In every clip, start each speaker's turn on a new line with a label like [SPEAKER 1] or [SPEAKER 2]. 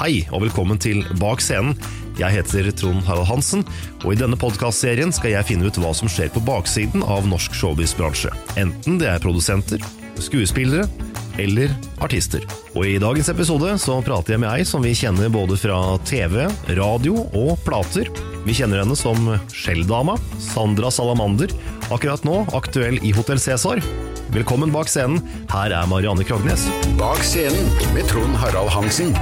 [SPEAKER 1] Hei, og velkommen til Bak scenen. Jeg heter Trond Harald Hansen, og i denne podkastserien skal jeg finne ut hva som skjer på baksiden av norsk showbiz-bransje. Enten det er produsenter, skuespillere eller artister. Og i dagens episode så prater jeg med ei som vi kjenner både fra TV, radio og plater. Vi kjenner henne som Skjelldama, Sandra Salamander, akkurat nå aktuell i Hotell Cæsar. Velkommen bak scenen, her er Marianne Krognes.
[SPEAKER 2] Bak scenen med Trond Harald Hansen.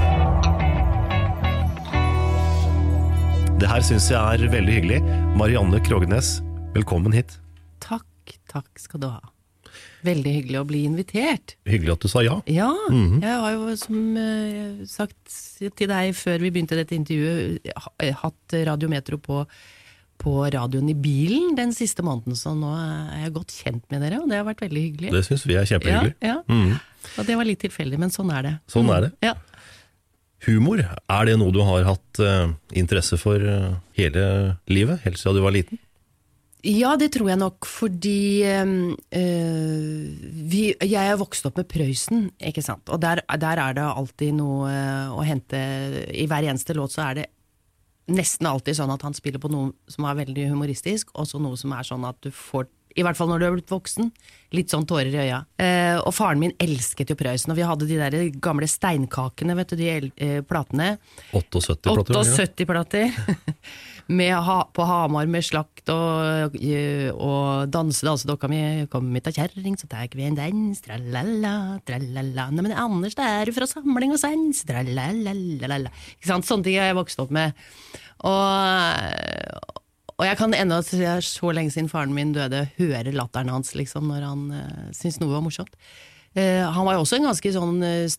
[SPEAKER 1] Det her syns jeg er veldig hyggelig. Marianne Krognes, velkommen hit.
[SPEAKER 3] Takk, takk skal du ha. Veldig hyggelig å bli invitert.
[SPEAKER 1] Hyggelig at du sa ja.
[SPEAKER 3] Ja,
[SPEAKER 1] Mhm.
[SPEAKER 3] jeg har jo som eh, sagt til deg før vi begynte dette intervjuet, hatt Radiometro på, på radioen i bilen den siste måneden, så nå er jeg godt kjent med dere, og det har vært veldig hyggelig.
[SPEAKER 1] Det syns vi er kjempehyggelig.
[SPEAKER 3] Ja, ja.
[SPEAKER 1] Mhm.
[SPEAKER 3] Og det var litt tilfeldig, men sånn er det.
[SPEAKER 1] Sånn er det.
[SPEAKER 3] Ja.
[SPEAKER 1] Humor, er det noe du har hatt eh, interesse for eh, hele livet, helt siden du var liten?
[SPEAKER 3] Ja, det tror jeg nok, fordi eh, vi, jeg er vokst opp med Prøysen, ikke sant. Og der, der er det alltid noe å hente I hver eneste låt så er det nesten alltid sånn at han spiller på noe som er veldig humoristisk, og så noe som er sånn at du får i hvert fall når du er blitt voksen. Litt sånn tårer i øya. Eh, og faren min elsket jo Prøysen, og vi hadde de der gamle steinkakene, vet du, de eh, platene.
[SPEAKER 1] 78 plater? var det ikke?
[SPEAKER 3] 78 plater. med ha, på Hamar med slakt og, eh, og danse dansedokka mi. Kom hit av kjerring, så tar vi en dans. Tralala, tralala. Nei, men Anders, det er jo fra samling og sans. Tralalalala. Ikke sant? Sånne ting har jeg vokst opp med. Og, og jeg kan ennå, det er så lenge siden faren min døde, høre latteren hans liksom, når han uh, syntes noe var morsomt. Uh, han var jo også en ganske sånn eh,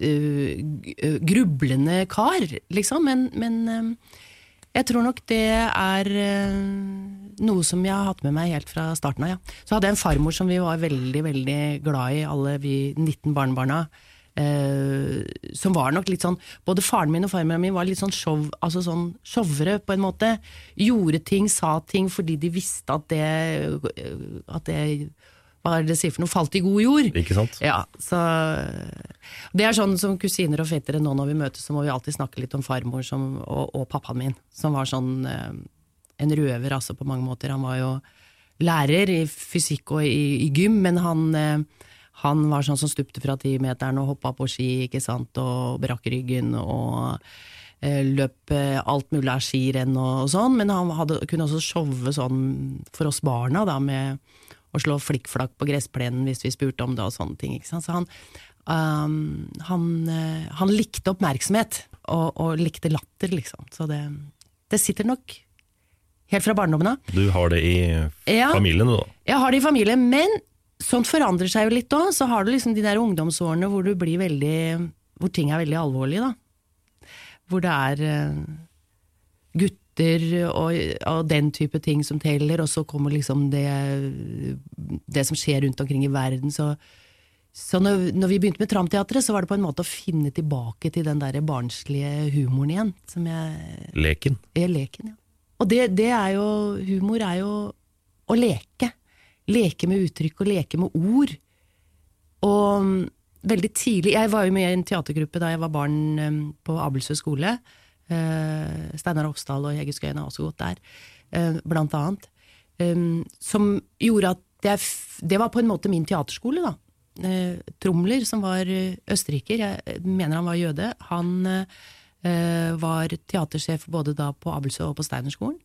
[SPEAKER 3] eh, g- grublende kar, liksom, men, men eh, jeg tror nok det er eh, noe som jeg har hatt med meg helt fra starten av, ja. Så hadde jeg en farmor som vi var veldig, veldig glad i, alle vi 19 barnebarna. Eh, som var nok litt sånn Både faren min og farmora mi var litt sånn show, altså sånn showere, på en måte. Gjorde ting, sa ting fordi de visste at det, at det hva er det sier for noe, falt i god jord.
[SPEAKER 1] Ikke sant?
[SPEAKER 3] Ja, så Det er sånn som kusiner og fettere nå når vi møtes, så må vi alltid snakke litt om farmor som, og, og pappaen min, som var sånn eh, en røver altså på mange måter. Han var jo lærer i fysikk og i, i gym, men han, eh, han var sånn som stupte fra timeteren og hoppa på ski, ikke sant, og brakk ryggen og eh, løp eh, alt mulig av skirenn og, og sånn, men han hadde, kunne også showe sånn for oss barna, da, med å slå flikkflakk på gressplenen hvis vi spurte om det og sånne ting. Så han, um, han, uh, han likte oppmerksomhet, og, og likte latter, liksom. Så det, det sitter nok helt fra barndommen av.
[SPEAKER 1] Du har det i familien, du da?
[SPEAKER 3] Jeg har det i familien, men sånt forandrer seg jo litt òg. Så har du liksom de der ungdomsårene hvor du blir veldig Hvor ting er veldig alvorlige, da. Hvor det er eh, gutter og, og den type ting som teller, og så kommer liksom det, det som skjer rundt omkring i verden. Så, så når, når vi begynte med Tramteatret, så var det på en måte å finne tilbake til den der barnslige humoren igjen. Som jeg
[SPEAKER 1] Leken.
[SPEAKER 3] er leken, ja. Og det, det er jo Humor er jo å leke. Leke med uttrykk og leke med ord. Og mm, veldig tidlig Jeg var jo med i en teatergruppe da jeg var barn mm, på Abelsø skole. Eh, Steinar Hofsdal og Hege Skøyen har også gått der, eh, blant annet. Um, som gjorde at jeg, Det var på en måte min teaterskole, da. Eh, Tromler, som var østerriker, jeg mener han var jøde, han var teatersjef både da på Abelsø og på Steinerskolen.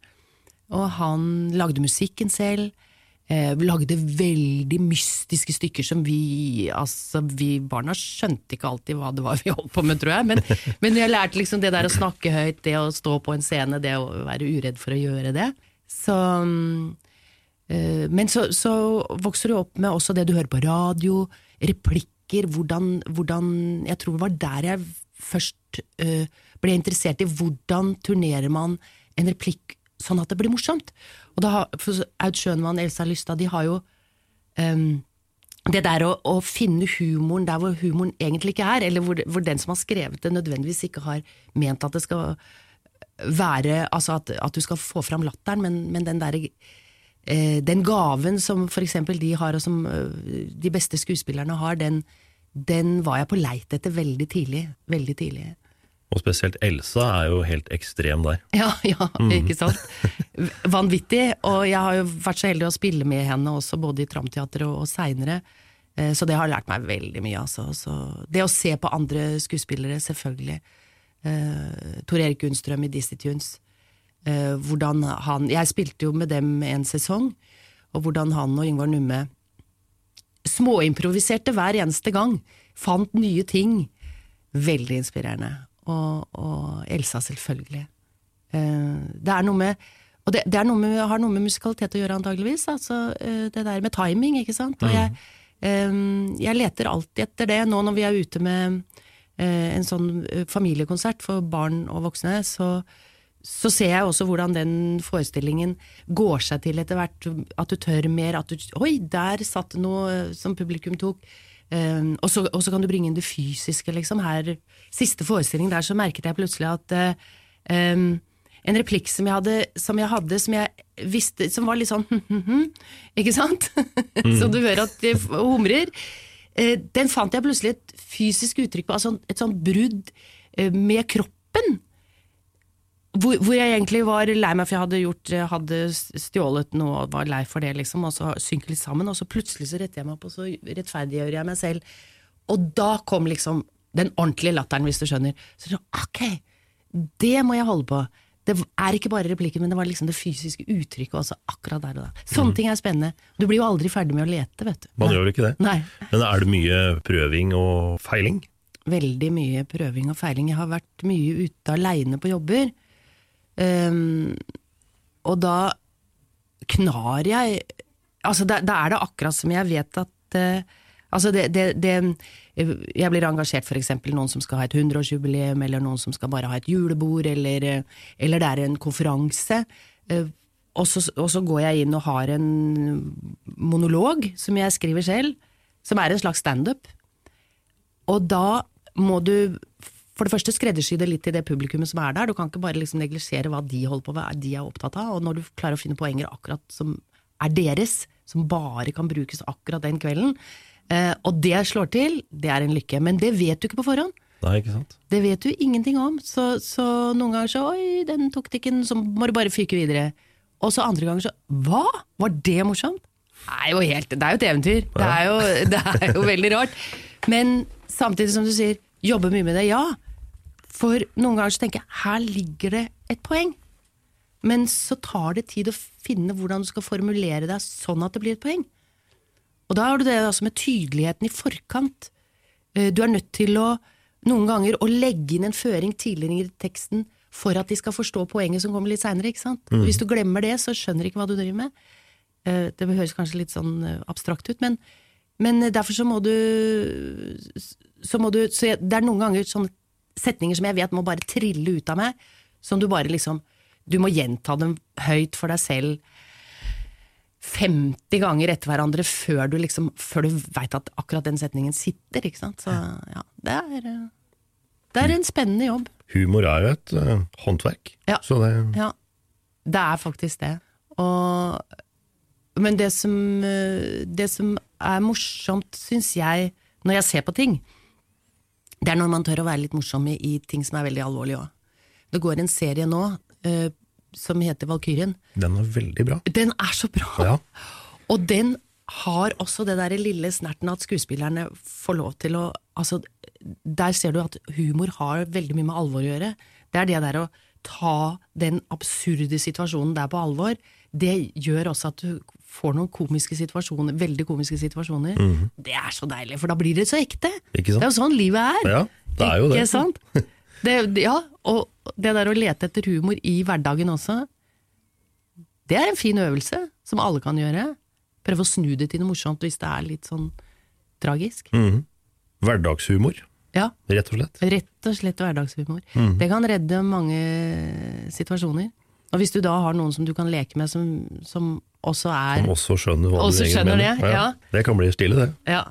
[SPEAKER 3] Og han lagde musikken selv. Eh, lagde veldig mystiske stykker som vi altså vi barna skjønte ikke alltid hva det var vi holdt på med, tror jeg. Men, men jeg lærte liksom det der å snakke høyt, det å stå på en scene, det å være uredd for å gjøre det. Så mm, eh, Men så, så vokser du opp med også det du hører på radio, replikker, hvordan, hvordan Jeg tror det var der jeg først eh, ble interessert i hvordan turnerer man en replikk sånn at det blir morsomt. Og da har, for Aud Schønmann, Elsa Lystad, de har jo um, det der å, å finne humoren der hvor humoren egentlig ikke er, eller hvor, hvor den som har skrevet det nødvendigvis ikke har ment at det skal være Altså at, at du skal få fram latteren, men, men den derre eh, Den gaven som for eksempel de har, og som eh, de beste skuespillerne har, den, den var jeg på leit etter veldig tidlig. Veldig tidlig.
[SPEAKER 1] Og spesielt Elsa er jo helt ekstrem der.
[SPEAKER 3] Ja, ja, ikke sant. Vanvittig. Og jeg har jo vært så heldig å spille med henne også, både i Tramteatret og, og seinere. Så det har lært meg veldig mye, altså. Så det å se på andre skuespillere, selvfølgelig. Eh, Tor Erik Gunnstrøm i Dizzie Tunes. Eh, hvordan han Jeg spilte jo med dem en sesong, og hvordan han og Yngvar Numme småimproviserte hver eneste gang. Fant nye ting. Veldig inspirerende. Og, og Elsa, selvfølgelig. Eh, det er noe med og det, det er noe med, har noe med musikalitet å gjøre, antageligvis. Altså, eh, det der med timing, ikke sant. Og jeg, eh, jeg leter alltid etter det. Nå når vi er ute med en sånn familiekonsert for barn og voksne, så, så ser jeg også hvordan den forestillingen går seg til etter hvert. At du tør mer. At du Oi, der satt noe som publikum tok. Um, og, så, kan du bringe inn det fysiske, liksom. Her, siste forestilling der, så merket jeg plutselig at uh, um, en replikk som jeg hadde, som jeg, hadde, som jeg visste Som var litt sånn Ikke sant? så du hører at de humrer. Uh, den fant jeg plutselig et fysisk uttrykk på, altså et sånt brudd uh, med kroppen. Hvor, hvor jeg egentlig var lei meg for jeg hadde, gjort, hadde stjålet noe og var lei for det, liksom, og så synker litt sammen, og så plutselig så retter jeg meg opp, og så rettferdiggjør jeg meg selv. Og da kom liksom den ordentlige latteren, hvis du skjønner. Så ok, det må jeg holde på. Det er ikke bare replikken, men det var liksom det fysiske uttrykket også, akkurat der og da. Sånne ting er spennende. Du blir jo aldri ferdig med å lete, vet du.
[SPEAKER 1] Man gjør ikke det.
[SPEAKER 3] Nei.
[SPEAKER 1] Men er det mye prøving og feiling?
[SPEAKER 3] Veldig mye prøving og feiling. Jeg har vært mye ute aleine på jobber. Ehm, og da knar jeg Altså, da, da er det akkurat som jeg vet at uh, Altså, det, det, det Jeg blir engasjert eksempel noen som skal ha et 100-årsjubileum, eller noen som skal bare ha et julebord, eller, eh, eller det er en konferanse. Eh, og, så, og så går jeg inn og har en monolog som jeg skriver selv, som er en slags standup. Og da må du for det første skreddersy det litt til det publikummet som er der. Du kan ikke bare liksom neglisjere hva de holder på med, de er opptatt av. Og når du klarer å finne poenger akkurat som er deres, som bare kan brukes akkurat den kvelden, eh, og det slår til, det er en lykke. Men det vet du ikke på forhånd.
[SPEAKER 1] Nei, ikke sant?
[SPEAKER 3] Det vet du ingenting om. Så, så noen ganger så Oi, den tok det ikke, så må du bare fyke videre. Og så andre ganger så Hva? Var det morsomt? Det er jo, helt, det er jo et eventyr. Det, er jo, det er jo veldig rart. Men samtidig som du sier, jobbe mye med det, ja. For noen ganger så tenker jeg her ligger det et poeng. Men så tar det tid å finne hvordan du skal formulere deg sånn at det blir et poeng. Og da har du det altså med tydeligheten i forkant. Eh, Du er nødt til å noen ganger å legge inn en føring tidligere i teksten for at de skal forstå poenget som kommer litt seinere.
[SPEAKER 1] Mm.
[SPEAKER 3] Hvis du glemmer det, så skjønner de ikke hva du driver med. Eh, Det høres kanskje litt sånn eh, abstrakt ut, men, men derfor så må du Så må du så jeg, Det er noen ganger sånne setninger som jeg vet må bare trille ut av meg, som du bare liksom Du må gjenta dem høyt for deg selv 50 ganger etter hverandre før du liksom Før du veit at akkurat den setningen sitter, ikke sant. Så ja, det er Det er en spennende jobb.
[SPEAKER 1] Humor er jo et uh, håndverk.
[SPEAKER 3] Ja.
[SPEAKER 1] Så det
[SPEAKER 3] Ja, det er faktisk det. Og, men det som, eh, det som er morsomt, syns jeg, når jeg ser på ting, det er når man tør å være litt morsom i, i ting som er veldig alvorlige òg. Det går en serie nå uh, som heter Valkyrien.
[SPEAKER 1] Den er veldig bra.
[SPEAKER 3] Den er så bra!
[SPEAKER 1] Ja.
[SPEAKER 3] Og den har også det der lille snerten at skuespillerne får lov til å altså, Der ser du at humor har veldig mye med alvor å gjøre. Det er det der å ta den absurde situasjonen der på alvor. Det gjør også at du får noen komiske situasjoner, veldig komiske situasjoner. Det er så deilig, for da blir det så ekte. Det er jo sånn livet er.
[SPEAKER 1] Ja, det er jo det.
[SPEAKER 3] Ikke sant? Det, ja, og det der å lete etter humor i hverdagen også, det er en fin øvelse som alle kan gjøre. Prøve å snu det til noe morsomt hvis det er litt sånn tragisk.
[SPEAKER 1] Mhm. Hverdagshumor,
[SPEAKER 3] Ja,
[SPEAKER 1] rett og slett.
[SPEAKER 3] rett og slett hverdagshumor.
[SPEAKER 1] Mhm.
[SPEAKER 3] Det kan redde mange situasjoner. Og hvis du da har noen som du kan leke med som, som også er
[SPEAKER 1] Som også skjønner hva
[SPEAKER 3] Også
[SPEAKER 1] du egentlig mener.
[SPEAKER 3] det, ja.
[SPEAKER 1] Det kan bli stille, det.
[SPEAKER 3] Ja.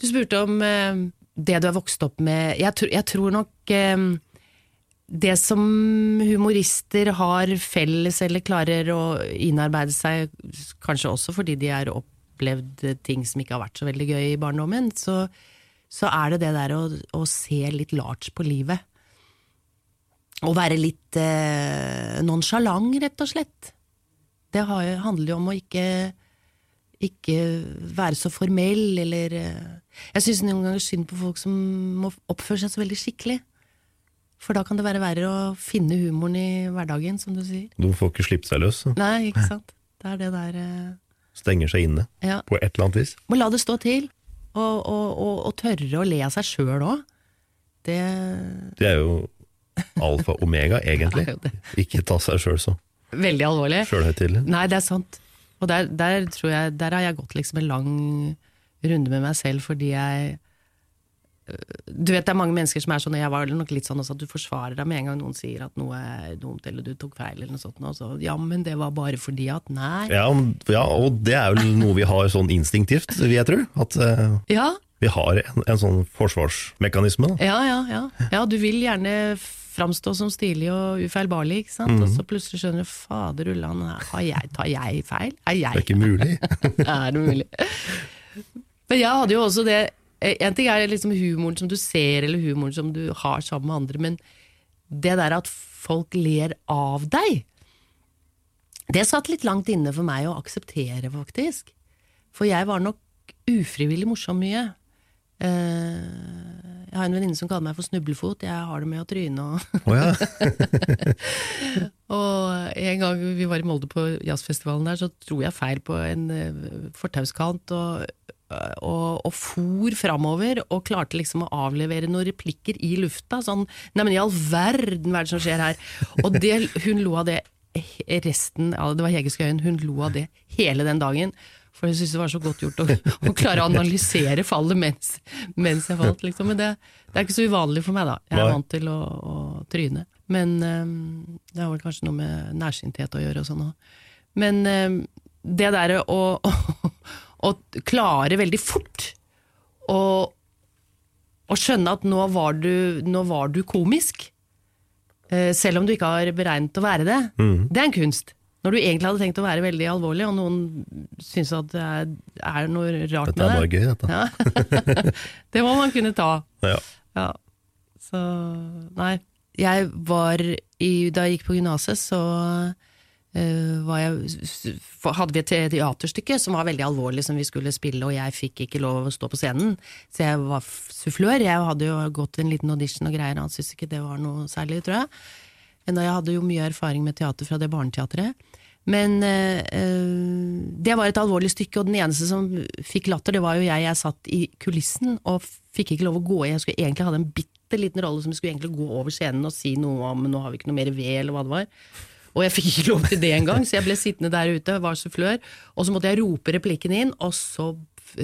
[SPEAKER 3] Du spurte om eh, det du har vokst opp med. Jeg, tr jeg tror nok eh, det som humorister har felles, eller klarer å innarbeide seg, kanskje også fordi de har opplevd ting som ikke har vært så veldig gøy i barndommen, så, så er det det der å, å se litt large på livet. Å være litt eh, nonsjalant, rett og slett. Det har, handler jo om å ikke ikke være så formell, eller eh, Jeg syns noen ganger synd på folk som må oppføre seg så veldig skikkelig. For da kan det være verre å finne humoren i hverdagen, som du sier.
[SPEAKER 1] Du får ikke slippe seg løs.
[SPEAKER 3] Nei, ikke sant. Det er det der eh,
[SPEAKER 1] Stenger seg inne
[SPEAKER 3] Ja.
[SPEAKER 1] på et eller annet vis.
[SPEAKER 3] Må la det stå til. Og, og, og, og tørre å le av seg sjøl òg. Det
[SPEAKER 1] Det er jo alfa omega, egentlig.
[SPEAKER 3] Jo.
[SPEAKER 1] Ikke ta seg sjøl så
[SPEAKER 3] Veldig alvorlig.
[SPEAKER 1] sjølhøytidelig.
[SPEAKER 3] Nei, det er sant. Og der, der tror jeg Der har jeg gått liksom en lang runde med meg selv, fordi jeg øh, Du vet det er mange mennesker som er sånn, og jeg var nok litt sånn også, at du forsvarer deg med en gang noen sier at noe er dumt, eller du tok feil, eller noe sånt. Og så, ja, men det var bare fordi at Nei.
[SPEAKER 1] Ja, ja, og det er vel noe vi har sånn instinktivt, vil jeg tro. At uh,
[SPEAKER 3] Ja,
[SPEAKER 1] vi har en, en sånn forsvarsmekanisme. Da.
[SPEAKER 3] ja, ja, ja. Ja, du vil gjerne framstå som stilig og ufeilbarlig, ikke sant. Og så plutselig skjønner du fader ullan, jeg, tar jeg feil? Er
[SPEAKER 1] Det er ikke mulig.
[SPEAKER 3] er det mulig? Men jeg hadde jo også det eh, En ting er liksom humoren som du ser, eller humoren som du har sammen med andre, men det der at folk ler av deg, det satt litt langt inne for meg å akseptere, faktisk. For jeg var nok ufrivillig morsom mye. Eh, Jeg har en venninne som kaller meg for snublefot. Jeg har det med å tryne og
[SPEAKER 1] oh, ja.
[SPEAKER 3] Og en gang vi var i Molde på jazzfestivalen der, så dro jeg feil på en eh, fortauskant og, og, og for framover, og klarte liksom å avlevere noen replikker i lufta. Sånn Nei, men i all verden, hva er det som skjer her? Og det, hun lo av det resten av Det var Hege Skøyen, hun lo av det hele den dagen. For jeg syns det var så godt gjort å, å klare å analysere fallet mens, mens jeg falt. Liksom. Men det, det er ikke så uvanlig for meg, da. Jeg er vant til å, å tryne. Men um, det har vel kanskje noe med nærsynthet å gjøre og sånn òg. Men um, det derre å, å, å klare veldig fort å, å skjønne at nå var du, nå var du komisk, eh, selv om du ikke har beregnet å være det, det er en kunst. Når du egentlig hadde tenkt å være veldig alvorlig, og noen syns at det er, er noe rart med det.
[SPEAKER 1] Dette er bare gøy, dette.
[SPEAKER 3] Ja. det må man kunne ta.
[SPEAKER 1] Ja.
[SPEAKER 3] Ja. Så nei. Jeg var i, Da jeg gikk på gymnaset, så uh, var jeg, hadde vi et teaterstykke som var veldig alvorlig, som vi skulle spille, og jeg fikk ikke lov å stå på scenen. Så jeg var sufflør. Jeg hadde jo gått en liten audition og greier, han syntes ikke det var noe særlig, tror jeg. Men jeg hadde jo mye erfaring med teater fra det barneteatret. Men eh, eh, det var et alvorlig stykke, og den eneste som fikk latter, det var jo jeg. Jeg satt i kulissen og fikk ikke lov å gå i. Jeg skulle egentlig ha en bitte liten rolle som skulle egentlig gå over scenen og si noe om nå har vi ikke noe mer ved, eller hva det var. Og jeg fikk ikke lov til det engang, så jeg ble sittende der ute, var sufflør, og så måtte jeg rope replikken inn, og så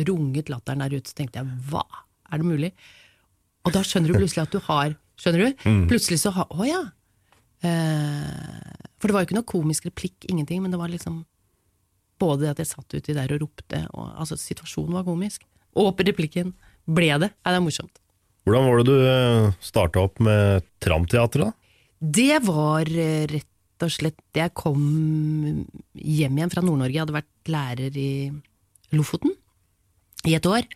[SPEAKER 3] runget latteren der ute. Så tenkte jeg hva, er det mulig? Og da skjønner du plutselig at du har Skjønner du? Plutselig så har Å ja. Eh, for det var jo ikke noe komisk replikk, ingenting, men det var liksom både det at jeg satt uti der og ropte, og altså situasjonen var komisk. Og replikken ble det. Nei, det er morsomt.
[SPEAKER 1] Hvordan var det du starta opp med Tramteatret, da?
[SPEAKER 3] Det var eh, rett og slett Jeg kom hjem igjen fra Nord-Norge. Jeg hadde vært lærer i Lofoten i et år.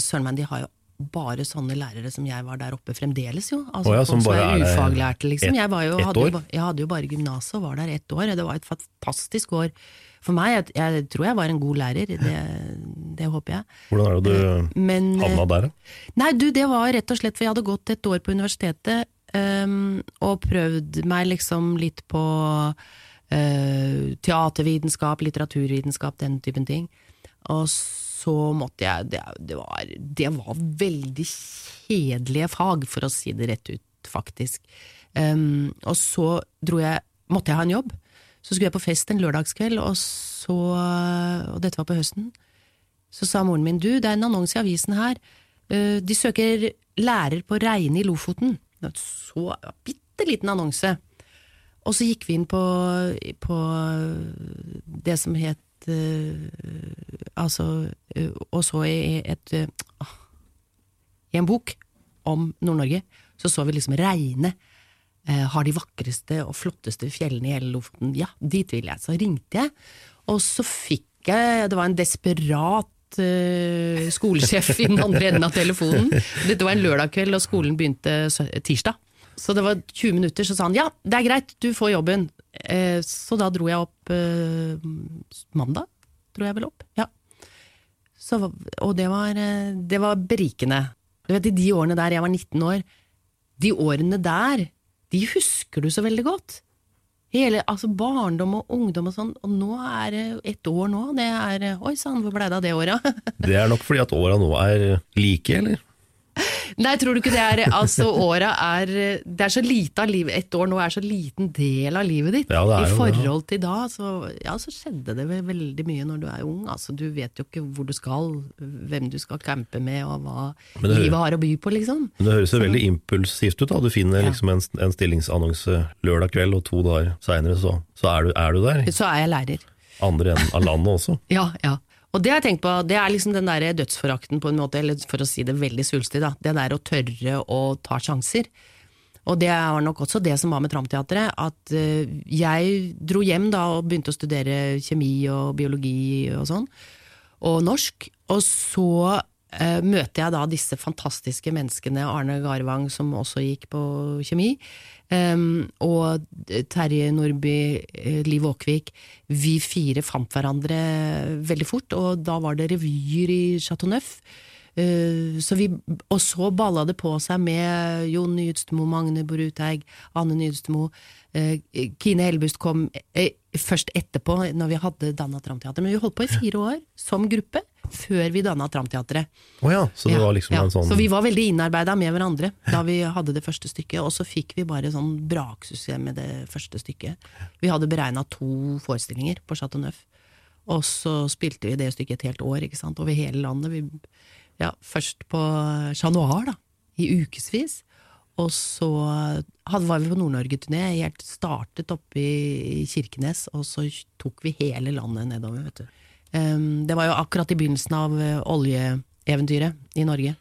[SPEAKER 3] Søren meg, de har jo bare sånne lærere som jeg var der oppe fremdeles, jo. Altså,
[SPEAKER 1] oh ja, som bare
[SPEAKER 3] er ufaglærte, liksom.
[SPEAKER 1] ett-
[SPEAKER 3] Jeg, jo, hadde, jo, jeg hadde jo bare gymnaset og var der ett år. Det var et fantastisk år for meg. Jeg, jeg tror jeg var en god lærer, det, det håper jeg.
[SPEAKER 1] Hvordan er det du
[SPEAKER 3] Men eh,
[SPEAKER 1] havna der, da?
[SPEAKER 3] Nei, du, det var rett og slett for jeg hadde gått et år på universitetet um, og prøvd meg liksom litt på uh, teatervitenskap, litteraturvitenskap, den typen ting. Og så måtte jeg Det, det, var, det var veldig kjedelige fag, for å si det rett ut, faktisk. Um, og så jeg Måtte jeg ha en jobb. Så skulle jeg på fest en lørdagskveld, og så Og dette var på høsten. Så sa moren min, du, det er en annonse i avisen her. Eh, De søker lærer på Reine i Lofoten. Det var Så bitte liten annonse. Og så gikk vi inn på, på det som het Altså eh, Og så i et eh, ah, I en bok om Nord-Norge, så så vi liksom Reine. eh, har de vakreste og flotteste fjellene i hele Lofoten. Ja, dit vil jeg. Så ringte jeg, og så fikk jeg Det var en desperat eh, skolesjef i den andre enden av telefonen. Dette var en lørdag kveld, og skolen begynte tirsdag. Så det var 20 minutter, så sa han ja, det er greit, du får jobben. Eh, så da dro jeg opp eh, mandag, dro jeg vel opp. Ja. Så, og det var, eh, det var berikende. Du vet, I de årene der, jeg var 19 år, de årene der, de husker du så veldig godt. Hele, altså Barndom og ungdom og sånn, og nå er det ett år nå. Det er Oi sann, hvor blei det av det året?
[SPEAKER 1] Det er nok fordi at åra nå er like, eller?
[SPEAKER 3] Nei, tror du ikke det er Altså, åra er Det er så lite av livet Ett år nå er så liten del av livet ditt.
[SPEAKER 1] Ja,
[SPEAKER 3] I forhold til da, så, ja, så skjedde det veldig mye når du er ung. Altså, du vet jo ikke hvor du skal, hvem du skal campe med, og hva
[SPEAKER 1] det-
[SPEAKER 3] livet har å by på, liksom.
[SPEAKER 1] Men det høres jo veldig impulsivt ut. da Du finner liksom en, en stillingsannonse lørdag kveld, og to dager seinere så, så er, du, er du der.
[SPEAKER 3] Så er jeg lærer.
[SPEAKER 1] Andre enden av landet også.
[SPEAKER 3] Ja, ja. Og det har jeg tenkt på, det er liksom den der dødsforakten på en måte, eller for å si det veldig svulstig, da. Det der å tørre å ta sjanser. Og det var nok også det som var med Tramteatret, at eh, jeg dro hjem da og begynte å studere kjemi og biologi og sånn, og norsk, og så eh, møter jeg da disse fantastiske menneskene, Arne Garvang som også gikk på kjemi, em, og Terje Nordby, eh, Liv Åkvik. Vi fire fant hverandre veldig fort, og da var det revyer i Chateau Neuf. Uh, så vi, og så balla det på seg med Jon Nydstemo, Magne Boruteig, Anne Nydstemo. Eh, Kine Helbust kom eh, først etterpå, når vi hadde danna Tramteatret. Men vi holdt på i fire år som gruppe, før vi danna Tramteatret.
[SPEAKER 1] Oh ja, så
[SPEAKER 3] Ja,
[SPEAKER 1] liksom
[SPEAKER 3] ja.
[SPEAKER 1] sånn
[SPEAKER 3] Så vi var veldig innarbeida med hverandre da vi hadde det første stykket, og så fikk vi bare sånn braksuksess med det første stykket. Vi hadde beregna to forestillinger på Chateau Neuf, og så spilte vi det stykket et helt år, ikke sant, over hele landet. Vi, ja, først på Chat Noir, da, i ukevis. Og så var vi på Nord-Norge-turné, helt startet oppe i Kirkenes, og så tok vi hele landet nedover, vet du. Um, det var jo akkurat i begynnelsen av uh, oljeeventyret i Norge.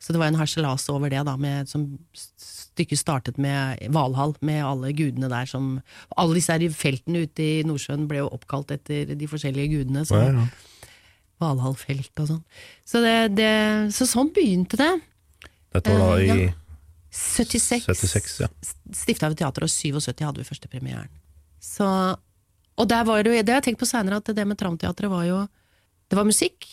[SPEAKER 3] Så det var en harselas over det, da, med, som stykket startet med Valhall, med alle gudene der som Alle disse her feltene ute i Nordsjøen ble jo oppkalt etter de forskjellige gudene. Så,
[SPEAKER 1] Ja, ja.
[SPEAKER 3] Valhall-felt og sånn. Så, det, det, så sånn begynte det.
[SPEAKER 1] Dette var da
[SPEAKER 3] Eh,
[SPEAKER 1] i
[SPEAKER 3] ja. 76.
[SPEAKER 1] 76, ja.
[SPEAKER 3] Stifta vi teater, og 77 hadde vi første premieren. Så, og der var det det har jeg tenkt på seinere, at det med Tramteatret var jo Det var musikk.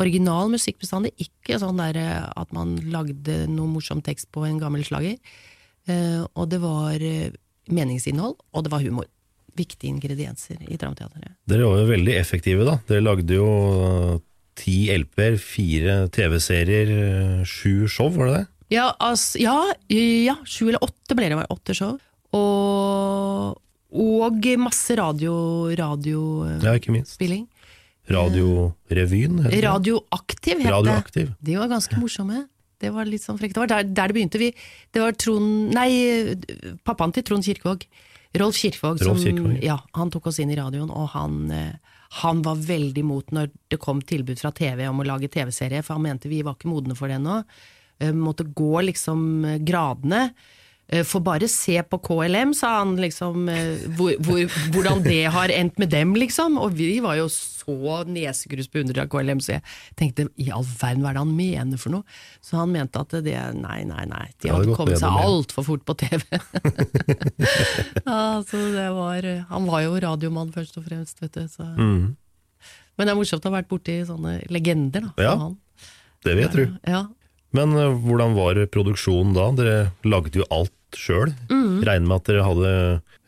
[SPEAKER 3] Original musikk bestandig. Ikke sånn der eh, at man lagde noe morsom tekst på en gammel slager. Eh, og det var eh, meningsinnhold, og det var humor. Viktige ingredienser i Tramteatret.
[SPEAKER 1] Dere var jo veldig effektive, da. Dere lagde jo ti LP-er, fire TV-serier, sju show, var det det?
[SPEAKER 3] Ja, altså, ja, ja, sju eller åtte ble det, var åtte show. Og, og masse radio, radiospilling.
[SPEAKER 1] Ja, ikke minst. Radiorevyen, heter det.
[SPEAKER 3] Radioaktiv het det. De var ganske morsomme. Det var litt sånn frekt. Det var der, der det begynte. Vi, det var Trond Nei, pappaen til Trond Kirkevåg. Rolf Kirkevåg.
[SPEAKER 1] Rolf
[SPEAKER 3] som, ja, han tok oss inn i radioen, og han, eh, han var veldig imot når det kom tilbud fra TV om å lage TV-serie, for han mente vi var ikke modne for det ennå. Eh, Måtte gå liksom eh, gradene. For bare se på KLM, sa han, liksom, eh, hvor, hvor, hvordan det har endt med dem, liksom. Og vi var jo så nesegrus beundrere av KLM, så jeg tenkte i all verden, hva er det han mener for noe? Så han mente at det Nei, nei, nei. De
[SPEAKER 1] hadde
[SPEAKER 3] kommet seg altfor fort på TV. ja, så det var Han var jo radiomann først og fremst, vet du. Så.
[SPEAKER 1] Mm.
[SPEAKER 3] Men det er morsomt å ha vært borti sånne legender, da.
[SPEAKER 1] Ja.
[SPEAKER 3] han.
[SPEAKER 1] Det vil jeg tro.
[SPEAKER 3] Ja.
[SPEAKER 1] Men eh, hvordan var produksjonen da? Dere lagde jo alt sjøl.
[SPEAKER 3] Mm.
[SPEAKER 1] Regner med at dere hadde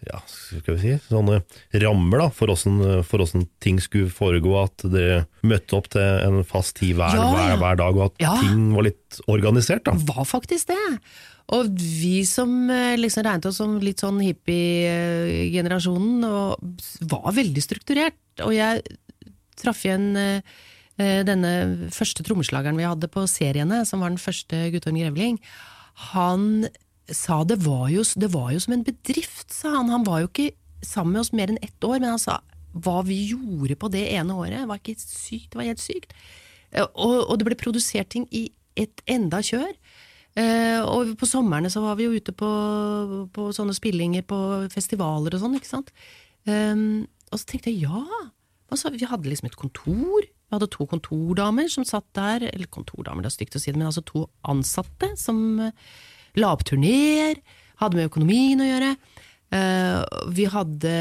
[SPEAKER 1] ja, skal vi si, sånne rammer da, for åssen ting skulle foregå. At dere møtte opp til en fast tid hver,
[SPEAKER 3] Ja,
[SPEAKER 1] hver, hver dag, og at
[SPEAKER 3] Ja.
[SPEAKER 1] ting var litt organisert. da.
[SPEAKER 3] var faktisk det. Og vi som eh, liksom regnet oss som litt sånn hippie-generasjonen, var veldig strukturert. Og jeg traff igjen eh, denne første trommeslageren vi hadde på seriene, som var den første Guttorm Grevling. Han sa det var, jo, det var jo som en bedrift, sa han. Han var jo ikke sammen med oss mer enn ett år, men han sa hva vi gjorde på det ene året, var ikke sykt, det var helt sykt. Eh, Og, og det ble produsert ting i et enda kjør. Uh, og på somrene så var vi jo ute på, på sånne spillinger på festivaler og sånn, ikke sant. Um, og så tenkte jeg ja, Altså, vi hadde liksom et kontor. Vi hadde to kontordamer som satt der, eller kontordamer, det er stygt å si det, men altså to ansatte som eh, la opp turneer, hadde med økonomien å gjøre. Eh, vi hadde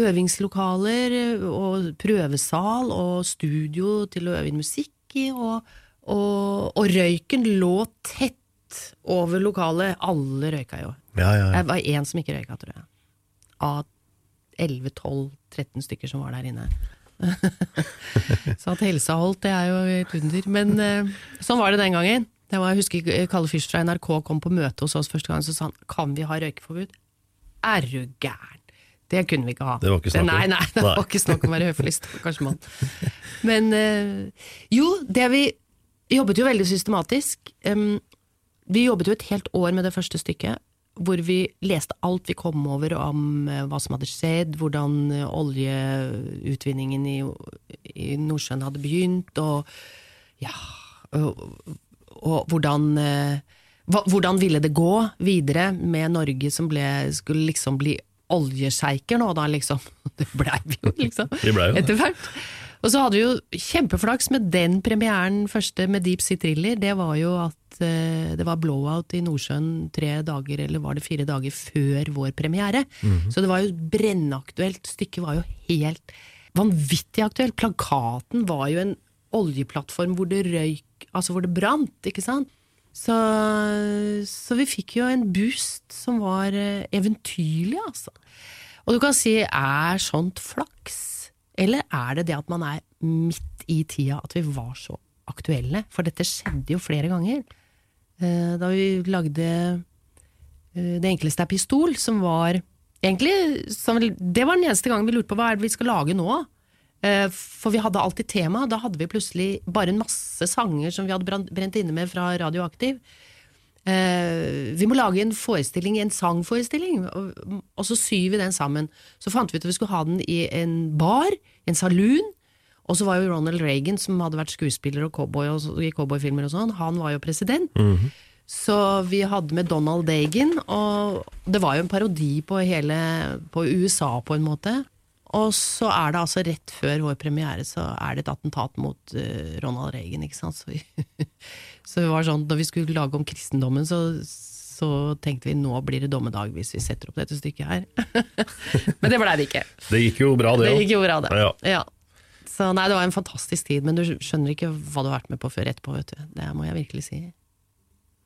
[SPEAKER 3] øvingslokaler og prøvesal og studio til å øve inn musikk i, og, og, og røyken lå tett over lokalet. Alle røyka jo.
[SPEAKER 1] Ja, ja, ja.
[SPEAKER 3] Jeg var én som ikke røyka, tror jeg. Av 11-12-13 stykker som var der inne. Så at helsa holdt, det er jo et under. Men eh, sånn var det den gangen. Det var, jeg husker Kalle Fyrst fra NRK kom på møte hos oss første gang, så sa han kan vi ha røykeforbud. Er du gæren? Det kunne vi ikke ha.
[SPEAKER 1] Det var ikke snakk om.
[SPEAKER 3] Nei, nei, det var ikke snakk om å være høflig, stakkars mann. Men eh, jo, det vi jobbet jo veldig systematisk. Um, vi jobbet jo et helt år med det første stykket, hvor vi leste alt vi kom over om eh, hva som hadde skjedd, hvordan eh, oljeutvinningen i, i Nordsjøen hadde begynt, og ja og, og hvordan eh, hvordan ville det gå videre med Norge som ble, skulle liksom bli oljesjeiker nå, da, liksom? Det blei vi jo, liksom.
[SPEAKER 1] Ble jo.
[SPEAKER 3] Etter hvert. Og så hadde vi jo kjempeflaks med den premieren første med Deep Sea Thriller. Det var jo at eh, det var blowout i Nordsjøen tre dager, eller var det fire dager før vår premiere. Så det var jo brennaktuelt. Stykket var jo helt vanvittig aktuelt. Plakaten var jo en oljeplattform hvor det røyk, altså hvor det brant, ikke sant? Så, så vi fikk jo en boost som var eh, eventyrlig, altså. Og du kan si, er sånt flaks? Eller er det det at man er midt i tida, at vi var så aktuelle? For dette skjedde jo flere ganger. Eh, Da vi lagde eh, Det enkleste er pistol, som var Egentlig, det var den eneste gangen vi lurte på hva er det vi skal lage nå. Eh, For vi hadde alltid tema. Da hadde vi plutselig bare en masse sanger som vi hadde brent inne med fra Radioaktiv. Eh, vi må lage en forestilling, en sangforestilling, og, og så syr vi den sammen. Så fant vi ut at vi skulle ha den i en bar, en saloon. Og så var jo Ronald Reagan, som hadde vært skuespiller og cowboy og, i cowboyfilmer og sånn, han var jo president. Så vi hadde med Donald Dagan, og det var jo en parodi på hele på USA på en måte. Og så er det altså rett før vår premiere så er det et attentat mot uh, Ronald Reagan, ikke sant. Så vi, så det var sånn, da vi skulle lage om kristendommen, så, så tenkte vi nå blir det dommedag hvis vi setter opp dette stykket her. Men det blei det ikke.
[SPEAKER 1] Det gikk jo bra, det
[SPEAKER 3] Det
[SPEAKER 1] òg.
[SPEAKER 3] gikk jo bra, det.
[SPEAKER 1] Ja.
[SPEAKER 3] Ja. Så nei, det var en fantastisk tid, men du skjønner ikke hva du har vært med på før etterpå, vet du. Det må jeg virkelig si.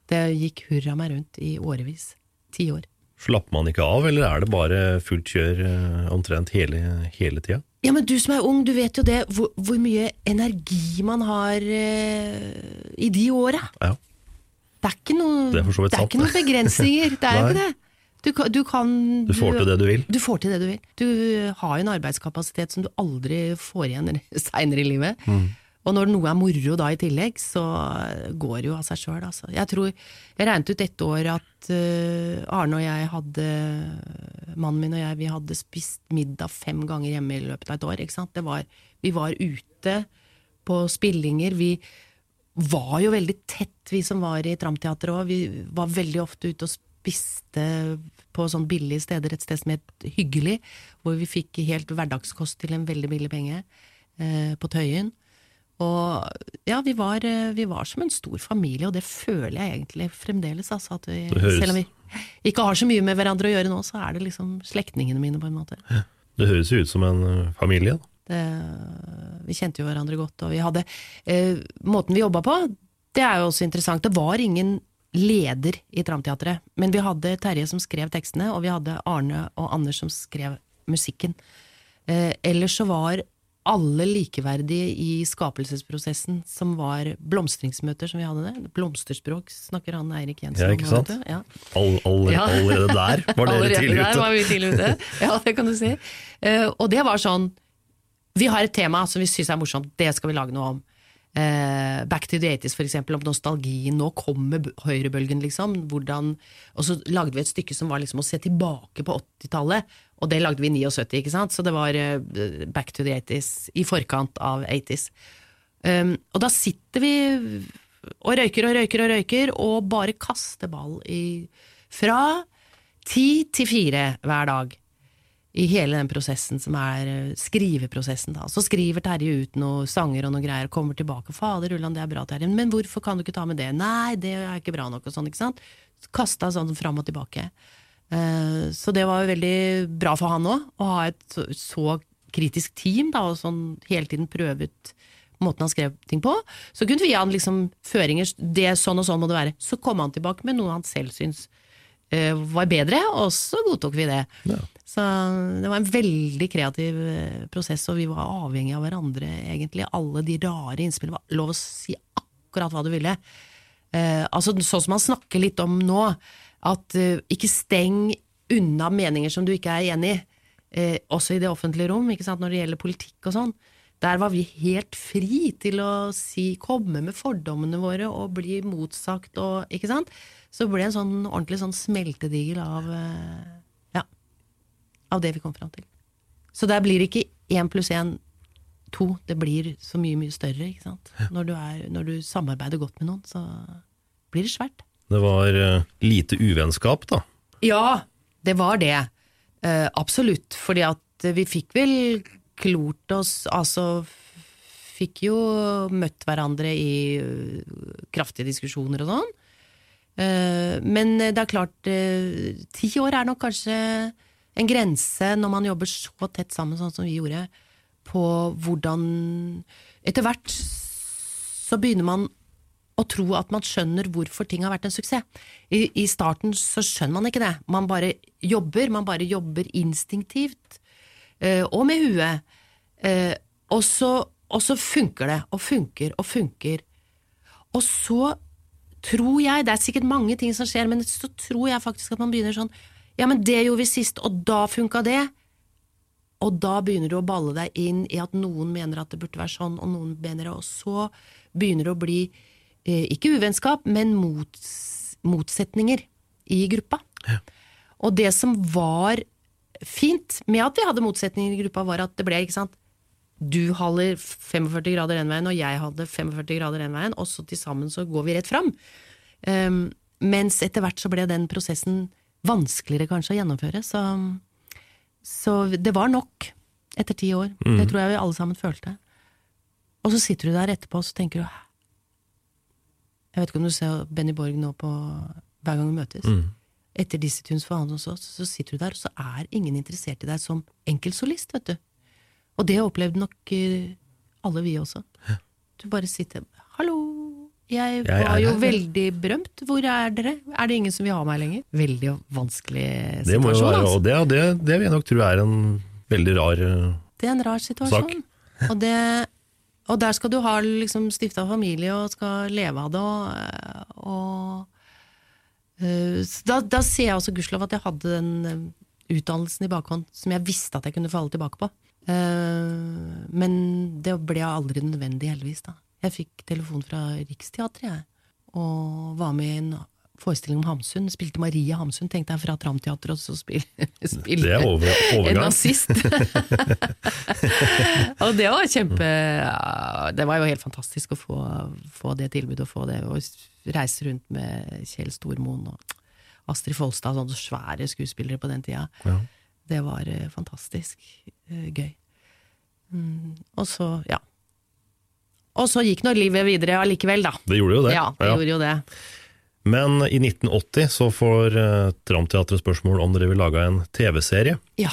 [SPEAKER 3] Det gikk hurra meg rundt i årevis. Ti år.
[SPEAKER 1] Slapper man ikke av, eller er det bare fullt kjør eh, omtrent hele, hele tida?
[SPEAKER 3] Ja, men du som er ung, du vet jo det, hvor, hvor mye energi man har uh, i de åra.
[SPEAKER 1] Ja.
[SPEAKER 3] Det er ikke noe,
[SPEAKER 1] Det er
[SPEAKER 3] det er ikke noen begrensninger. Det er jo ikke det. Du, kan- du kan
[SPEAKER 1] Du får til det du vil.
[SPEAKER 3] Du får til det du vil. Du har jo en arbeidskapasitet som du aldri får igjen seinere i livet.
[SPEAKER 1] Mm.
[SPEAKER 3] Og når noe er moro da i tillegg, så går det jo av seg sjøl, altså. Jeg tror Jeg regnet ut ett år at uh, Arne og jeg hadde Mannen min og jeg, vi hadde spist middag fem ganger hjemme i løpet av et år, ikke sant. Var, vi var ute på spillinger. Vi var jo veldig tett, vi som var i Tramteatret òg. Vi var veldig ofte ute og spiste på sånn billige steder, et sted som het Hyggelig, hvor vi fikk helt hverdagskost til en veldig billig penge, eh, på Tøyen. Og ja, vi var, eh, vi var som en stor familie, og det føler jeg egentlig fremdeles. Altså, at vi, selv om vi ikke har så mye med hverandre å gjøre nå, så er det liksom slektningene mine, på en måte.
[SPEAKER 1] Det høres jo ut som en eh, familie.
[SPEAKER 3] Det, vi kjente jo hverandre godt, og vi hadde eh, Måten vi jobba på, det er jo også interessant. Det var ingen leder i Tramteatret, men vi hadde Terje som skrev tekstene, og vi hadde Arne og Anders som skrev musikken. Eh, ellers så var alle likeverdige i skapelsesprosessen, som var blomstringsmøter som vi hadde det. Blomsterspråk snakker han Eirik Jensen om.
[SPEAKER 1] Ja,
[SPEAKER 3] ikke
[SPEAKER 1] sant?
[SPEAKER 3] Ja.
[SPEAKER 1] All, all,
[SPEAKER 3] Ja.
[SPEAKER 1] Allerede der var dere tidlig
[SPEAKER 3] Der var vi tidlig ute. Ja, det kan du si. Uh, og det var sånn Vi har et tema som vi syns er morsomt, det skal vi lage noe om. Uh, Back to the 80s, for eksempel, om nostalgien. Nå kommer høyrebølgen, liksom. Hvordan, og så lagde vi et stykke som var liksom å se tilbake på 80-tallet. Og det lagde vi i 79, ikke sant? Så det var eh, Back to the 80s, i forkant av 80s. Um, og da sitter vi og røyker og røyker og røyker, og bare kaster ball i fra ti til fire hver dag. I hele den prosessen som er eh, skriveprosessen. da. Så skriver Terje ut noen sanger og noen greier, og kommer tilbake. 'Fader Ulland, det er bra, Terje, men hvorfor kan du ikke ta med det?' 'Nei, det er ikke bra nok', og sånn, ikke sant. Kasta sånn fram og tilbake. Eh, Så det var jo veldig bra for han òg, å ha et så, kritisk team, da, og sånn hele tiden prøve ut måten han skrev ting på. Så kunne vi gi han liksom føringer, det sånn og sånn må det være. Så kom han tilbake med noe han selv syntes eh, var bedre, og så godtok vi det. Så det var en veldig kreativ eh, prosess, og vi var avhengig av hverandre, egentlig. Alle de rare innspillene var lov å si akkurat hva du ville. Altså Sånn som han snakker litt om nå, at uh, ikke steng unna meninger som du ikke er enig i, Uh, også i det offentlige rom, når det gjelder politikk og sånn. Der var vi helt fri til å si, komme med fordommene våre og bli motsagt og Ikke sant? Så ble en sånn ordentlig sånn smeltedigel av uh, Ja. Av det vi kom fram til. Så der blir det ikke én pluss én to. Det blir så mye, mye større, ikke sant. Når du, er, når du samarbeider godt med noen, så blir det svært.
[SPEAKER 1] Det var eh, lite uvennskap, da.
[SPEAKER 3] Ja, det var det. Eh, absolutt. Fordi at vi fikk vel klort oss Altså fikk jo møtt hverandre i eh, kraftige diskusjoner og sånn. Eh, men det er klart, eh, ti år er nok kanskje en grense når man jobber så tett sammen sånn som vi gjorde, på hvordan Etter hvert så begynner man å tro at man skjønner hvorfor ting har vært en suksess. I, I starten så skjønner man ikke det. Man bare jobber, man bare jobber instinktivt. eh, og med huet. Eh, og, så, og så funker det, og funker og funker. Og så tror jeg, det er sikkert mange ting som skjer, men så tror jeg faktisk at man begynner sånn Ja, men det gjorde vi sist, og da funka det. Og da begynner du å balle deg inn i at noen mener at det burde være sånn, og noen mener det, og så begynner det å bli ikke uvennskap, men mots, motsetninger i gruppa. Og det som var fint med at vi hadde motsetninger i gruppa, var at det ble, ikke sant Du holder 45 grader den veien, og jeg hadde 45 grader den veien, og så til sammen så går vi rett fram. Um, mens etter hvert så ble den prosessen vanskeligere kanskje å gjennomføre, så, så det var nok etter ti år.
[SPEAKER 1] Mm.
[SPEAKER 3] Det tror jeg vi alle sammen følte. Og så sitter du der etterpå og så tenker du Jeg vet ikke om du ser Benny Borg nå på hver gang vi møtes.
[SPEAKER 1] Mm.
[SPEAKER 3] Etter Dizzie Tunes for hos oss, så sitter du der, og så er ingen interessert i deg som enkeltsolist, vet du. Og det opplevde nok eh, alle vi også. Du bare sitter Hallo, jeg var
[SPEAKER 1] jeg
[SPEAKER 3] jo
[SPEAKER 1] her,
[SPEAKER 3] veldig berømt. Hvor er dere? Er det ingen som vil ha meg lenger? Veldig vanskelig situasjon.
[SPEAKER 1] Det må jo være,
[SPEAKER 3] altså.
[SPEAKER 1] og det, det, det vil jeg nok tro er en veldig rar sak.
[SPEAKER 3] Det er en rar situasjon. Og, det, og der skal du ha liksom stifta familie og skal leve av det, og, og uh, da, da ser jeg også gudskjelov at jeg hadde den eh, utdannelsen i bakhånd som jeg visste at jeg kunne falle tilbake på. Uh, men det ble aldri nødvendig, heldigvis. da. Jeg fikk telefon fra Riksteatret, jeg, og var med i en forestilling om Hamsun. Spilte Marie Hamsun, tenkte jeg, fra Tramteatret, og så spil,
[SPEAKER 1] Det er over,
[SPEAKER 3] en nazist. og det var kjempe Det var jo helt fantastisk å få, få det tilbudet, og få det, og reise rundt med Kjell Stormoen og Astrid Folstad, sånne svære skuespillere på den tida.
[SPEAKER 1] Ja.
[SPEAKER 3] Det var eh, fantastisk eh, gøy. Mm, og så, ja. Og så gikk nå livet videre allikevel, da.
[SPEAKER 1] Det gjorde jo det.
[SPEAKER 3] Ja, det gjorde jo det.
[SPEAKER 1] Men i 1980 så får uh, Tramteatret spørsmål om dere vil lage en TV-serie.
[SPEAKER 3] Ja.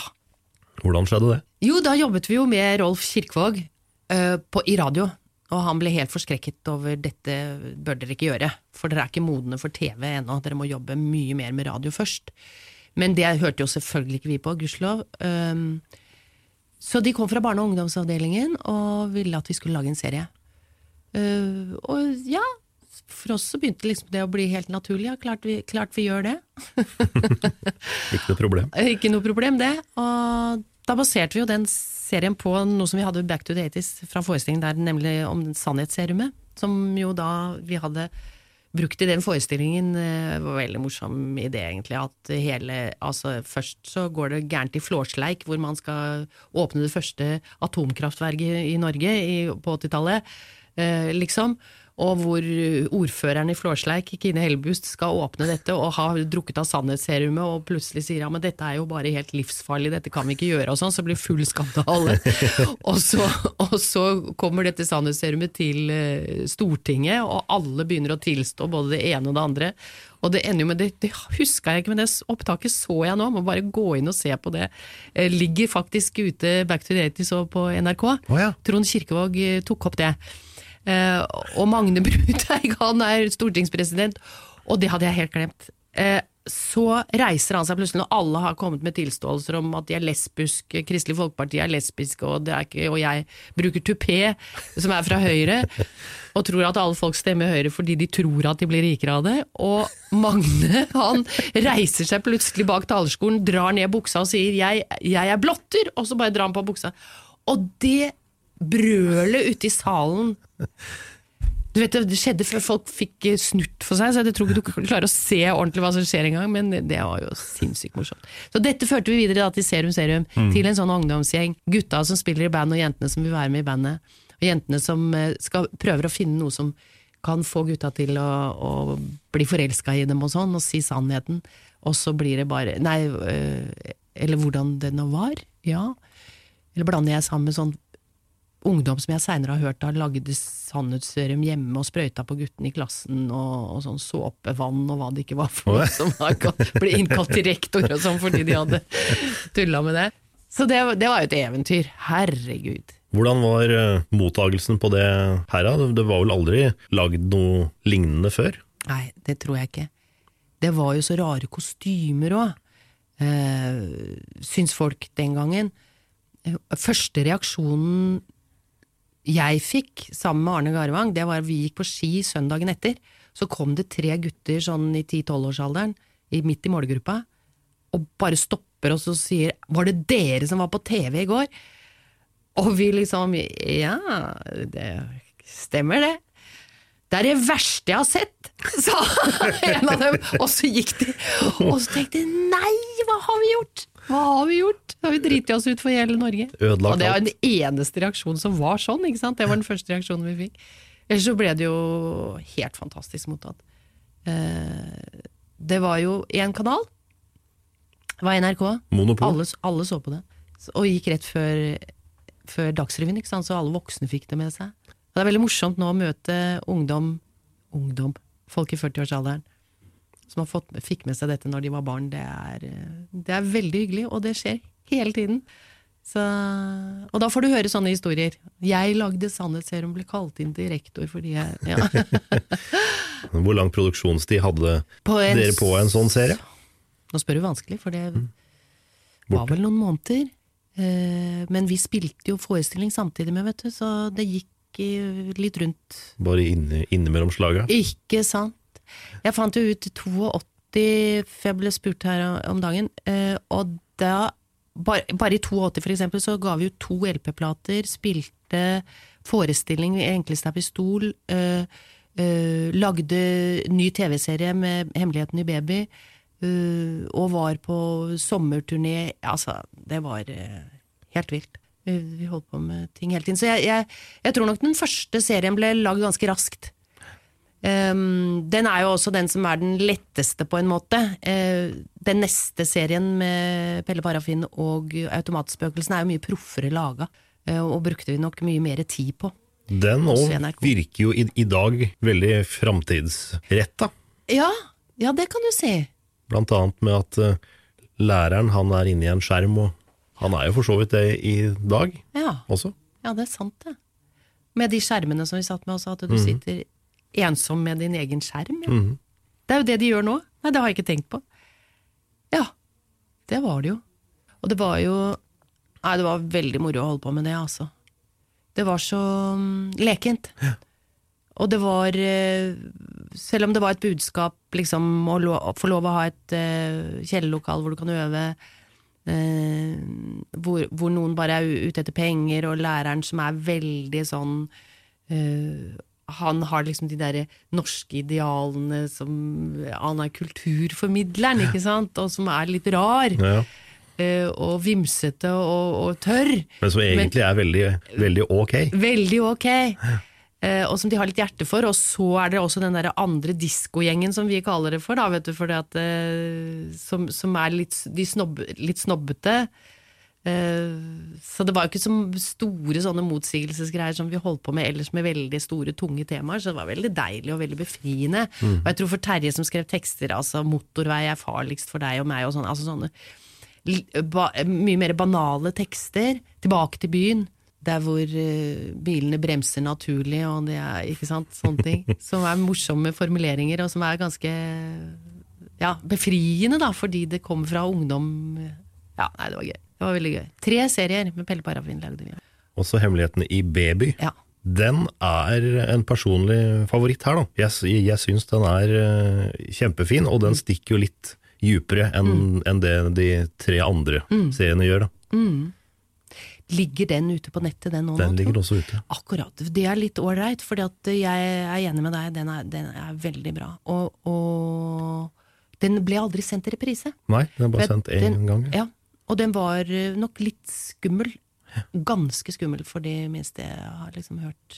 [SPEAKER 1] Hvordan skjedde det?
[SPEAKER 3] Jo, da jobbet vi jo med Rolf Kirkvaag eh, på, i radio. Og han ble helt forskrekket over dette bør dere ikke gjøre, for dere er ikke modne for TV ennå, dere må jobbe mye mer med radio først. Men det hørte jo selvfølgelig ikke vi på, gudskjelov. Um, så de kom fra barne- og ungdomsavdelingen og ville at vi skulle lage en serie. Uh, og ja, for oss så begynte liksom det å bli helt naturlig. Ja, klart vi, klart vi gjør det.
[SPEAKER 1] Ikke noe problem.
[SPEAKER 3] Ikke noe problem, det. Og da baserte vi jo den serien på noe som vi hadde Back to the 80s fra forestillingen der, nemlig om Sannhetsserumet. Som jo da vi hadde brukt i den forestillingen. eh, Det var en veldig morsom idé, egentlig. At hele Altså, først så går det gærent i Flårsleik, hvor man skal åpne det første atomkraftverket i Norge i, på 80-tallet, eh, liksom. Og hvor ordføreren i Flårsleik, Kine Hellbust, skal åpne dette og har drukket av sannhetsserumet, og plutselig sier ja, men dette er jo bare helt livsfarlig, dette kan vi ikke gjøre, og sånn, så blir full skandale. og, så, og så kommer dette sannhetsserumet til eh, Stortinget, og alle begynner å tilstå både det ene og det andre. Og det ender jo med det, det huska jeg ikke, men det opptaket så jeg nå, må bare gå inn og se på det. Eh, Ligger faktisk ute Back to the 80s og på NRK.
[SPEAKER 1] Oh, ja.
[SPEAKER 3] Trond Kirkevåg eh, tok opp det. Eh, og Magne Bruteig, han er stortingspresident, og det hadde jeg helt glemt. Eh, så reiser han seg plutselig når alle har kommet med tilståelser om at de er lesbiske, Kristelig Folkeparti er lesbiske, og, er ikke, og jeg bruker tupé, som er fra Høyre, og tror at alle folk stemmer Høyre fordi de tror at de blir rikere av det. Og Magne han reiser seg plutselig bak talerskolen, drar ned buksa og sier 'jeg, jeg er blotter', og så bare drar han på buksa. Og det brølet ute i salen du vet, Det skjedde før folk fikk snurt for seg, så jeg tror ikke du klarer å se ordentlig hva som skjer engang, men det var jo sinnssykt morsomt. Så dette førte vi videre da til Serum Serum,
[SPEAKER 1] Mm.
[SPEAKER 3] til en sånn ungdomsgjeng. Gutta som spiller i band, og jentene som vil være med i bandet. Og jentene som eh, skal prøver å finne noe som kan få gutta til å, å bli forelska i dem og sånn, og si sannheten. Og så blir det bare Nei, øh, eller hvordan det nå var. Ja. Eller blander jeg sammen med sånn ungdom som jeg seinere har hørt har lagd sannhetsserum hjemme og sprøyta på guttene i klassen, og, og sånn såpevann og hva det ikke var for noe, som ble innkalt til rektor og sånn fordi de hadde tulla med det. Så det, det var jo et eventyr. Herregud.
[SPEAKER 1] Hvordan var uh, mottagelsen på det her? da? Det- Det var vel aldri lagd noe lignende før?
[SPEAKER 3] Nei, det tror jeg ikke. Det var jo så rare kostymer òg, eh, syns folk den gangen. Eh, Første reaksjonen jeg fikk sammen med Arne Garvang, det var vi gikk på ski søndagen etter. Så kom det tre gutter sånn i 10-12-årsalderen, i- midt i målgruppa, og bare stopper oss og sier 'Var det dere som var på TV i går?' Og vi liksom Ja, det stemmer det. Det er det verste jeg har sett, sa en av dem. Og så gikk de, og så tenkte jeg nei, hva har vi gjort? Hva har vi gjort? Har vi driti oss ut for hele Norge.
[SPEAKER 1] Ødelagt
[SPEAKER 3] og det var den eneste reaksjonen som var sånn, ikke sant? Det var den første reaksjonen vi fikk. Ellers så ble det jo helt fantastisk mottatt. Eh, Det var jo én kanal, det var NRK.
[SPEAKER 1] Monopol.
[SPEAKER 3] Alle, alle så på det. Og gikk rett før, før Dagsrevyen, ikke sant? så alle voksne fikk det med seg. Og det er veldig morsomt nå å møte ungdom, ungdom, folk i 40-årsalderen, som har fått, fikk med seg dette når de var barn. Det er, det er veldig hyggelig, og det skjer hele tiden. Så, og da får du høre sånne historier. Jeg lagde sannhetsserum, ble kalt inn til rektor fordi jeg ja.
[SPEAKER 1] Hvor lang produksjonstid hadde
[SPEAKER 3] På en
[SPEAKER 1] dere på en sånn serie?
[SPEAKER 3] Nå spør du vanskelig, for det var vel noen måneder. Eh, men vi spilte jo forestilling samtidig med, vet du, så det gikk litt rundt.
[SPEAKER 1] Bare inne, innimellom slaga?
[SPEAKER 3] Ikke sant? Jeg fant jo ut 82, for jeg ble spurt her om dagen, eh, og da bare, bare i 82 for eksempel, så ga vi ut to LP-plater, spilte forestilling i Enkleste er pistol, eh, eh, lagde ny TV-serie med Hemmeligheten i baby, og var på sommerturné. Altså, det var helt vilt. Vi, vi holdt på med ting hele tiden. Så jeg, jeg, jeg tror nok den første serien ble lagd ganske raskt. Um, den er jo også den som er den letteste, på en måte. Uh, den neste serien med Pelle Parafin og Automatspøkelsene er jo mye proffere laga, uh, og brukte vi nok mye mer tid på.
[SPEAKER 1] Den òg virker jo i, i dag veldig framtidsretta,
[SPEAKER 3] Ja, ja, det kan du si.
[SPEAKER 1] blant annet med at uh, læreren han er inne i en skjerm, og han er jo for så vidt det i dag
[SPEAKER 3] Ja,
[SPEAKER 1] også.
[SPEAKER 3] ja det er sant, det. Med de skjermene som vi satt med også, at du
[SPEAKER 1] Mhm.
[SPEAKER 3] sitter ensom med din egen skjerm. Ja.
[SPEAKER 1] Mhm.
[SPEAKER 3] Det er jo det de gjør nå. Nei, det har jeg ikke tenkt på. Ja, det var det jo. Og det var jo Nei, det var veldig moro å holde på med det, altså. Det var så mm, lekent. Og det var eh, Selv om det var et budskap, liksom, å, få lov å ha et uh, kjellerlokal hvor du kan øve, uh, hvor, hvor noen bare er ute etter penger, og læreren som er veldig sånn eh, han har liksom de der norske idealene som Han er kulturformidleren, ikke sant? Og som er litt rar.
[SPEAKER 1] Ja.
[SPEAKER 3] eh, og vimsete og, og tørr.
[SPEAKER 1] Men som egentlig er veldig, veldig ok.
[SPEAKER 3] Veldig ok. Eh, og som de har litt hjerte for. Og så er det også den der andre diskogjengen, som vi kaller det for, da, vet du, fordi at, eh, som, som er litt, de snobb, litt snobbete. Eh, så det var jo ikke så store sånne motsigelsesgreier som vi holdt på med ellers med veldig store, tunge temaer, så det var veldig deilig og veldig befriende.
[SPEAKER 4] Mm.
[SPEAKER 3] Og jeg tror for Terje som skrev tekster, altså 'Motorvei er farligst for deg og meg', og sånne, altså sånne ba, mye mer banale tekster. Tilbake til byen, der hvor uh, bilene bremser naturlig, og det er ikke sant, sånne ting. Som er morsomme formuleringer, og som er ganske ja, befriende, da, fordi det kommer fra ungdom. Ja, nei, det var gøy. Det var veldig gøy. Tre serier med Pelle Parafin lagde vi.
[SPEAKER 1] Også Hemmelighetene i baby. Ja. Den er en personlig favoritt her, da. Jeg, jeg syns den er eh, kjempefin, og den stikker jo litt djupere enn enn det de tre andre
[SPEAKER 3] Mm.
[SPEAKER 1] seriene gjør. da.
[SPEAKER 3] Mm. Ligger den ute på nettet, den nå?
[SPEAKER 1] Den
[SPEAKER 3] nå,
[SPEAKER 1] ligger også ute.
[SPEAKER 3] Akkurat. Det er litt ålreit, for jeg er enig med deg. Den er, den er veldig bra. Og, og den ble aldri sendt i reprise.
[SPEAKER 1] Nei, den ble bare sendt én gang.
[SPEAKER 3] Ja, og den var eh, nok litt skummel. Ganske skummel for de minste jeg har liksom hørt.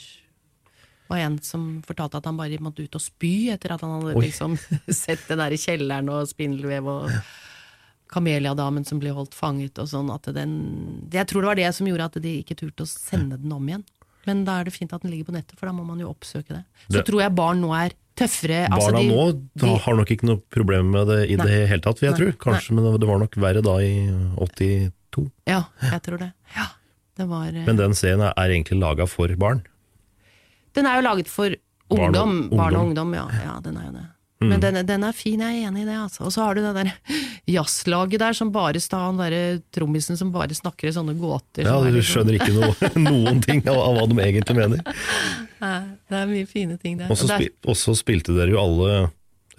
[SPEAKER 3] Det var en som fortalte at han bare måtte ut og spy etter at han hadde
[SPEAKER 1] Oi.
[SPEAKER 3] liksom sett den der i kjelleren og spindelvev og kameliadamen som ble holdt fanget og sånn. At den, jeg tror det var det som gjorde at de ikke turte å sende den om igjen. Men da er det fint at den ligger på nettet, for da må man jo oppsøke det. Så
[SPEAKER 1] Det-
[SPEAKER 3] tror jeg barn nå er tøffere. altså
[SPEAKER 1] Barna
[SPEAKER 3] de-
[SPEAKER 1] nå
[SPEAKER 3] de-
[SPEAKER 1] har nok ikke noe problem med det i
[SPEAKER 3] Nei.
[SPEAKER 1] det hele tatt, vil jeg
[SPEAKER 3] Nei.
[SPEAKER 1] tro. Kanskje, men det var nok verre da i 82.
[SPEAKER 3] Ja, jeg tror det. Ja, det var eh,
[SPEAKER 1] Men den serien er egentlig laga for barn.
[SPEAKER 3] Den er jo laget for
[SPEAKER 1] Barn og
[SPEAKER 3] ungdom. Barn og
[SPEAKER 1] ungdom.
[SPEAKER 3] ungdom, ja. ja den er jo det.
[SPEAKER 1] Mm.
[SPEAKER 3] Men den, den er fin, jeg er enig i det. Altså. Og så har du det der jazzlaget der som bare sta han derre trommisen som bare snakker i sånne gåter.
[SPEAKER 1] Ja, Du
[SPEAKER 3] liksom-
[SPEAKER 1] skjønner ikke noe, noen ting av, av hva de egentlig mener.
[SPEAKER 3] Nei, Det er mye fine ting der.
[SPEAKER 1] Og så
[SPEAKER 3] Og det
[SPEAKER 1] spi, også spilte dere jo alle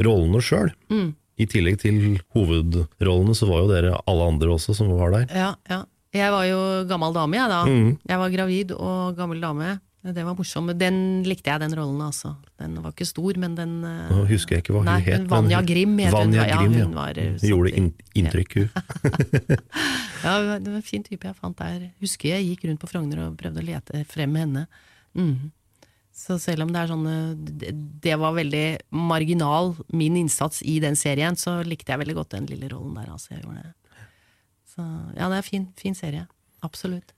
[SPEAKER 1] rollene sjøl.
[SPEAKER 3] Mm.
[SPEAKER 1] I tillegg til hovedrollene så var jo dere alle andre også som var der.
[SPEAKER 3] Ja, ja. Jeg var jo gammel dame, jeg da.
[SPEAKER 1] Mm.
[SPEAKER 3] Jeg var gravid og gammel dame. Det var morsomt. Den likte jeg, den rollen, altså. Den var ikke stor, men den eh,
[SPEAKER 1] Nå husker jeg ikke hva hun
[SPEAKER 3] Nei,
[SPEAKER 1] het.
[SPEAKER 3] Vanja
[SPEAKER 1] hun-
[SPEAKER 3] Grim het hun.
[SPEAKER 1] Vanja
[SPEAKER 3] Ja,
[SPEAKER 1] Grim,
[SPEAKER 3] hun var, eh,
[SPEAKER 1] Gjorde
[SPEAKER 3] satt
[SPEAKER 1] inntrykk, hun.
[SPEAKER 3] Ja, det var en fin type jeg fant der. Husker jeg gikk rundt på Frogner og prøvde å lete frem henne. Mm. Så selv om det er sånn eh, det, var veldig marginal, min innsats i den serien, så likte jeg veldig godt den lille rollen der. Altså, jeg gjorde det. Så ja, det er fin, fin serie. Absolutt.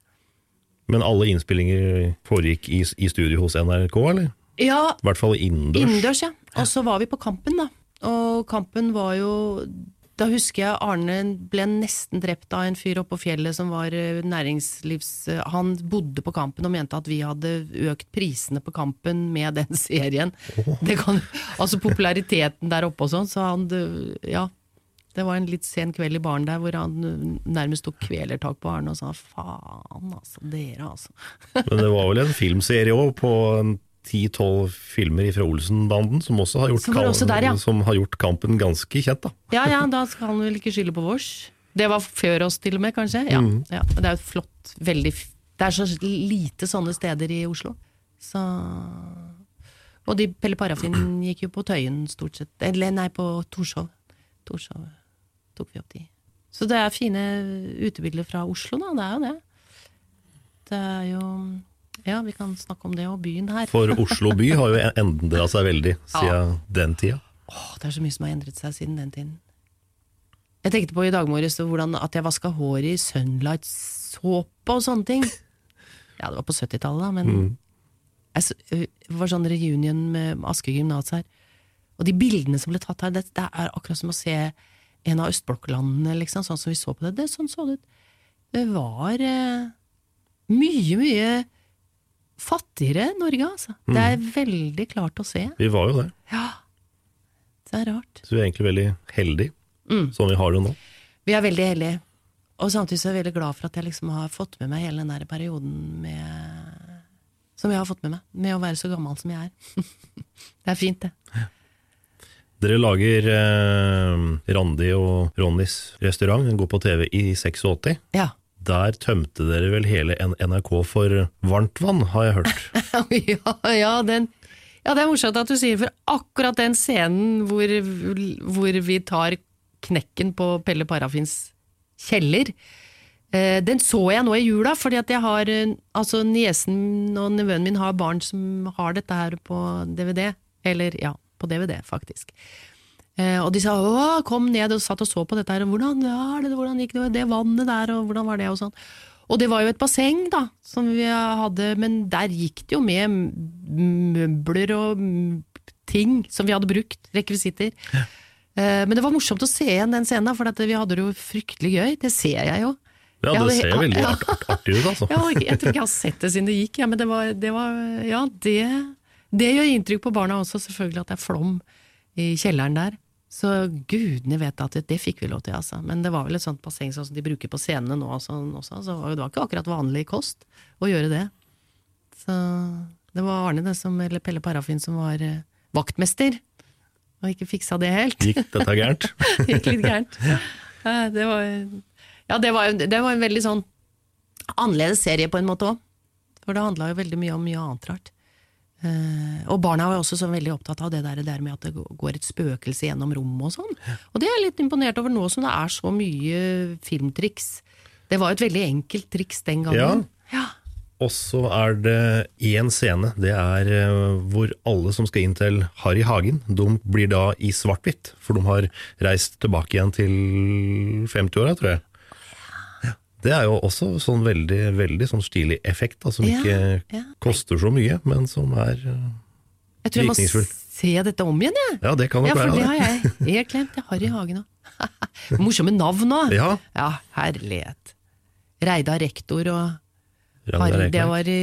[SPEAKER 1] Men alle innspillinger foregikk i, i studio hos NRK, eller?
[SPEAKER 3] Ja,
[SPEAKER 1] I hvert fall innendørs.
[SPEAKER 3] Innendørs, ja. Og så var vi på Kampen, da. Og Kampen var jo Da husker jeg Arne ble nesten drept av en fyr oppe på fjellet som var eh, næringslivs... eh, Han bodde på Kampen og mente at vi hadde økt prisene på Kampen med den serien. Det kan, altså populariteten der oppe og sånn, så han Ja. Det var en litt sen kveld i baren der hvor han eh, nærmest tok kvelertak på Arne og sa faen, altså. Dere, altså.
[SPEAKER 1] Men det var vel en filmserie òg, på 10-12 filmer fra Olsen-banden, som også har gjort,
[SPEAKER 3] Som også der, ja.
[SPEAKER 1] som har gjort kampen ganske kjent, da.
[SPEAKER 3] Ja ja, da skal han vel ikke skylde på vårs. Det var før oss til og med, kanskje. Ja,
[SPEAKER 1] mm.
[SPEAKER 3] ja. Det er jo et flott, veldig Det er så lite sånne steder i Oslo. Så Og de Pelle Parafin gikk jo på Tøyen stort sett. Eller nei, på Torshov. Torshov tok vi opp de. Så det er fine utebilder fra Oslo, da. Det er jo det. Det er jo Ja, vi kan snakke om det og byen her.
[SPEAKER 1] For Oslo by har jo endra seg veldig siden den tida.
[SPEAKER 3] Åh, det er så mye som har endret seg siden den tiden. Jeg tenkte på i dag morges at jeg vaska håret i Sunlight-såpe og sånne ting. Ja, det var på 70-tallet, da, men jeg, øh, det var sånn reunion med Aske gymnas her. Og de bildene som ble tatt her, det, det er akkurat som å se en av østblokklandene, liksom, sånn som vi så på det. det sånn så det ut. Det var eh, mye, mye fattigere Norge, altså. Det er veldig klart å se.
[SPEAKER 1] Vi var jo det.
[SPEAKER 3] Ja, det er rart.
[SPEAKER 1] Så vi er egentlig veldig heldige
[SPEAKER 3] Mm.
[SPEAKER 1] som vi har det nå.
[SPEAKER 3] Vi er veldig heldige. Og samtidig så er jeg veldig glad for at jeg liksom har fått med meg hele den der perioden med Som jeg har fått med meg, med å være så gammel som jeg er. det er fint, det.
[SPEAKER 1] Dere lager eh, Randi og Ronnys restaurant, den går på TV i 86.
[SPEAKER 3] Ja.
[SPEAKER 1] Der tømte dere vel hele NRK for varmtvann, har jeg hørt.
[SPEAKER 3] ja, ja, den ja, det er morsomt at du sier for akkurat den scenen hvor, hvor vi tar knekken på Pelle Parafins kjeller, eh, den så jeg nå i jula, fordi at jeg har eh, Altså, niesen og nevøen min har barn som har dette her på DVD. Eller, ja, på DVD, faktisk. Eh, og de sa 'å, kom ned' og satt og så på dette her, og 'hvordan ja, det, hvordan gikk det, det vannet der', og 'hvordan var det', og sånn. Og det var jo et basseng, da, som vi hadde, men der gikk det jo med møbler og ting som vi hadde brukt, rekvisitter. Ja. Men det var morsomt å se igjen den scenen, for vi hadde det jo fryktelig gøy. Det ser jeg jo.
[SPEAKER 1] Ja, det ser veldig art, artig ut, altså.
[SPEAKER 3] Ja, jeg tror ikke jeg har sett det siden det gikk, ja, men det var, det var Ja, det, det gjør inntrykk på barna også, selvfølgelig, at det er flom i kjelleren der. Så gudene vet at det, det fikk vi lov til, altså. Men det var vel et sånt basseng sånn som de bruker på scenene nå og sånn også, så det var ikke akkurat vanlig kost å gjøre det. Så det var Arne, det som, eller Pelle Parafin, som var eh, vaktmester, og ikke fiksa det helt.
[SPEAKER 1] Gikk dette gærent?
[SPEAKER 3] gikk litt gærent. Det var, ja, det var, det var en veldig sånn annerledes serie på en måte òg. For det handla jo veldig mye om mye annet rart. Eh, og barna var også så veldig opptatt av det der, det der med at det går et spøkelse gjennom rommet og sånn. Og det er jeg litt imponert over nå som det er så mye filmtriks. Det var et veldig enkelt triks den gangen. Ja.
[SPEAKER 1] Og så er det én scene, det er eh, hvor alle som skal inn til Harry Hagen, de blir da i svart-hvitt, for de har reist tilbake igjen til 50-åra, tror jeg. Det er jo også sånn veldig, veldig sånn stilig effekt, da, som
[SPEAKER 3] Ja,
[SPEAKER 1] ikke
[SPEAKER 3] ja.
[SPEAKER 1] koster så mye, men som er eh,
[SPEAKER 3] Jeg tror jeg må se dette om igjen, jeg.
[SPEAKER 1] Ja, det kan nok
[SPEAKER 3] Ja, for
[SPEAKER 1] være
[SPEAKER 3] det
[SPEAKER 1] det.
[SPEAKER 3] har jeg helt glemt. Jeg har i hagen òg. Morsomme navn òg.
[SPEAKER 1] Ja.
[SPEAKER 3] ja, herlighet. Reidar rektor og Harry, det var i,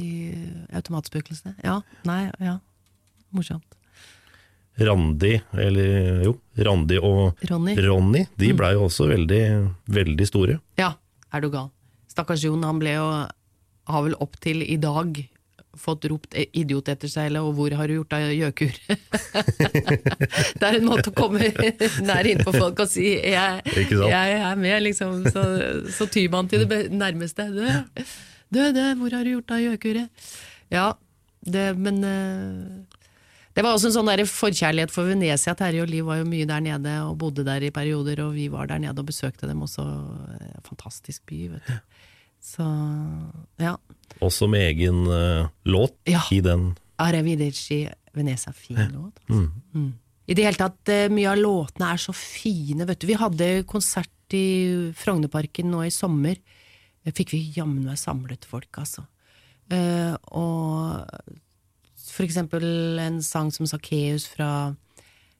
[SPEAKER 3] i Automatspøkelsene. Ja, nei, ja. Morsomt.
[SPEAKER 1] Randi, eller jo, Randi og
[SPEAKER 3] Ronny. Mm.
[SPEAKER 1] Ronny, de blei jo også veldig, veldig store.
[SPEAKER 3] Ja, er du gal. Stakkars Jon, han ble jo Har vel opp til i dag fått ropt idiot etter seg, eller 'og hvor har du gjort av gjøkur'? det er en måte å komme nær innpå folk og si 'jeg, jeg er med', liksom. Så, så tyr man til det nærmeste. nærmeste. dø, dø, hvor har du gjort av gjøkuret? Ja, det, men eh, det var også en sånn der forkjærlighet for Venezia. Terje og Liv var jo mye der nede og bodde der i perioder, og vi var der nede og besøkte dem også. Eh, Fantastisk by, vet du. Så ja.
[SPEAKER 1] Også med egen uh, låt
[SPEAKER 3] Ja.
[SPEAKER 1] i den.
[SPEAKER 3] Arrivederci Venezia, fin låt.
[SPEAKER 1] Mm.
[SPEAKER 3] Mm. I det hele tatt, uh, mye av låtene er så fine, vet du. Vi hadde konsert i Frognerparken nå i sommer. Der fikk vi jammen meg samlet folk, altså. Uh, og for eksempel en sang som Sakkeus fra,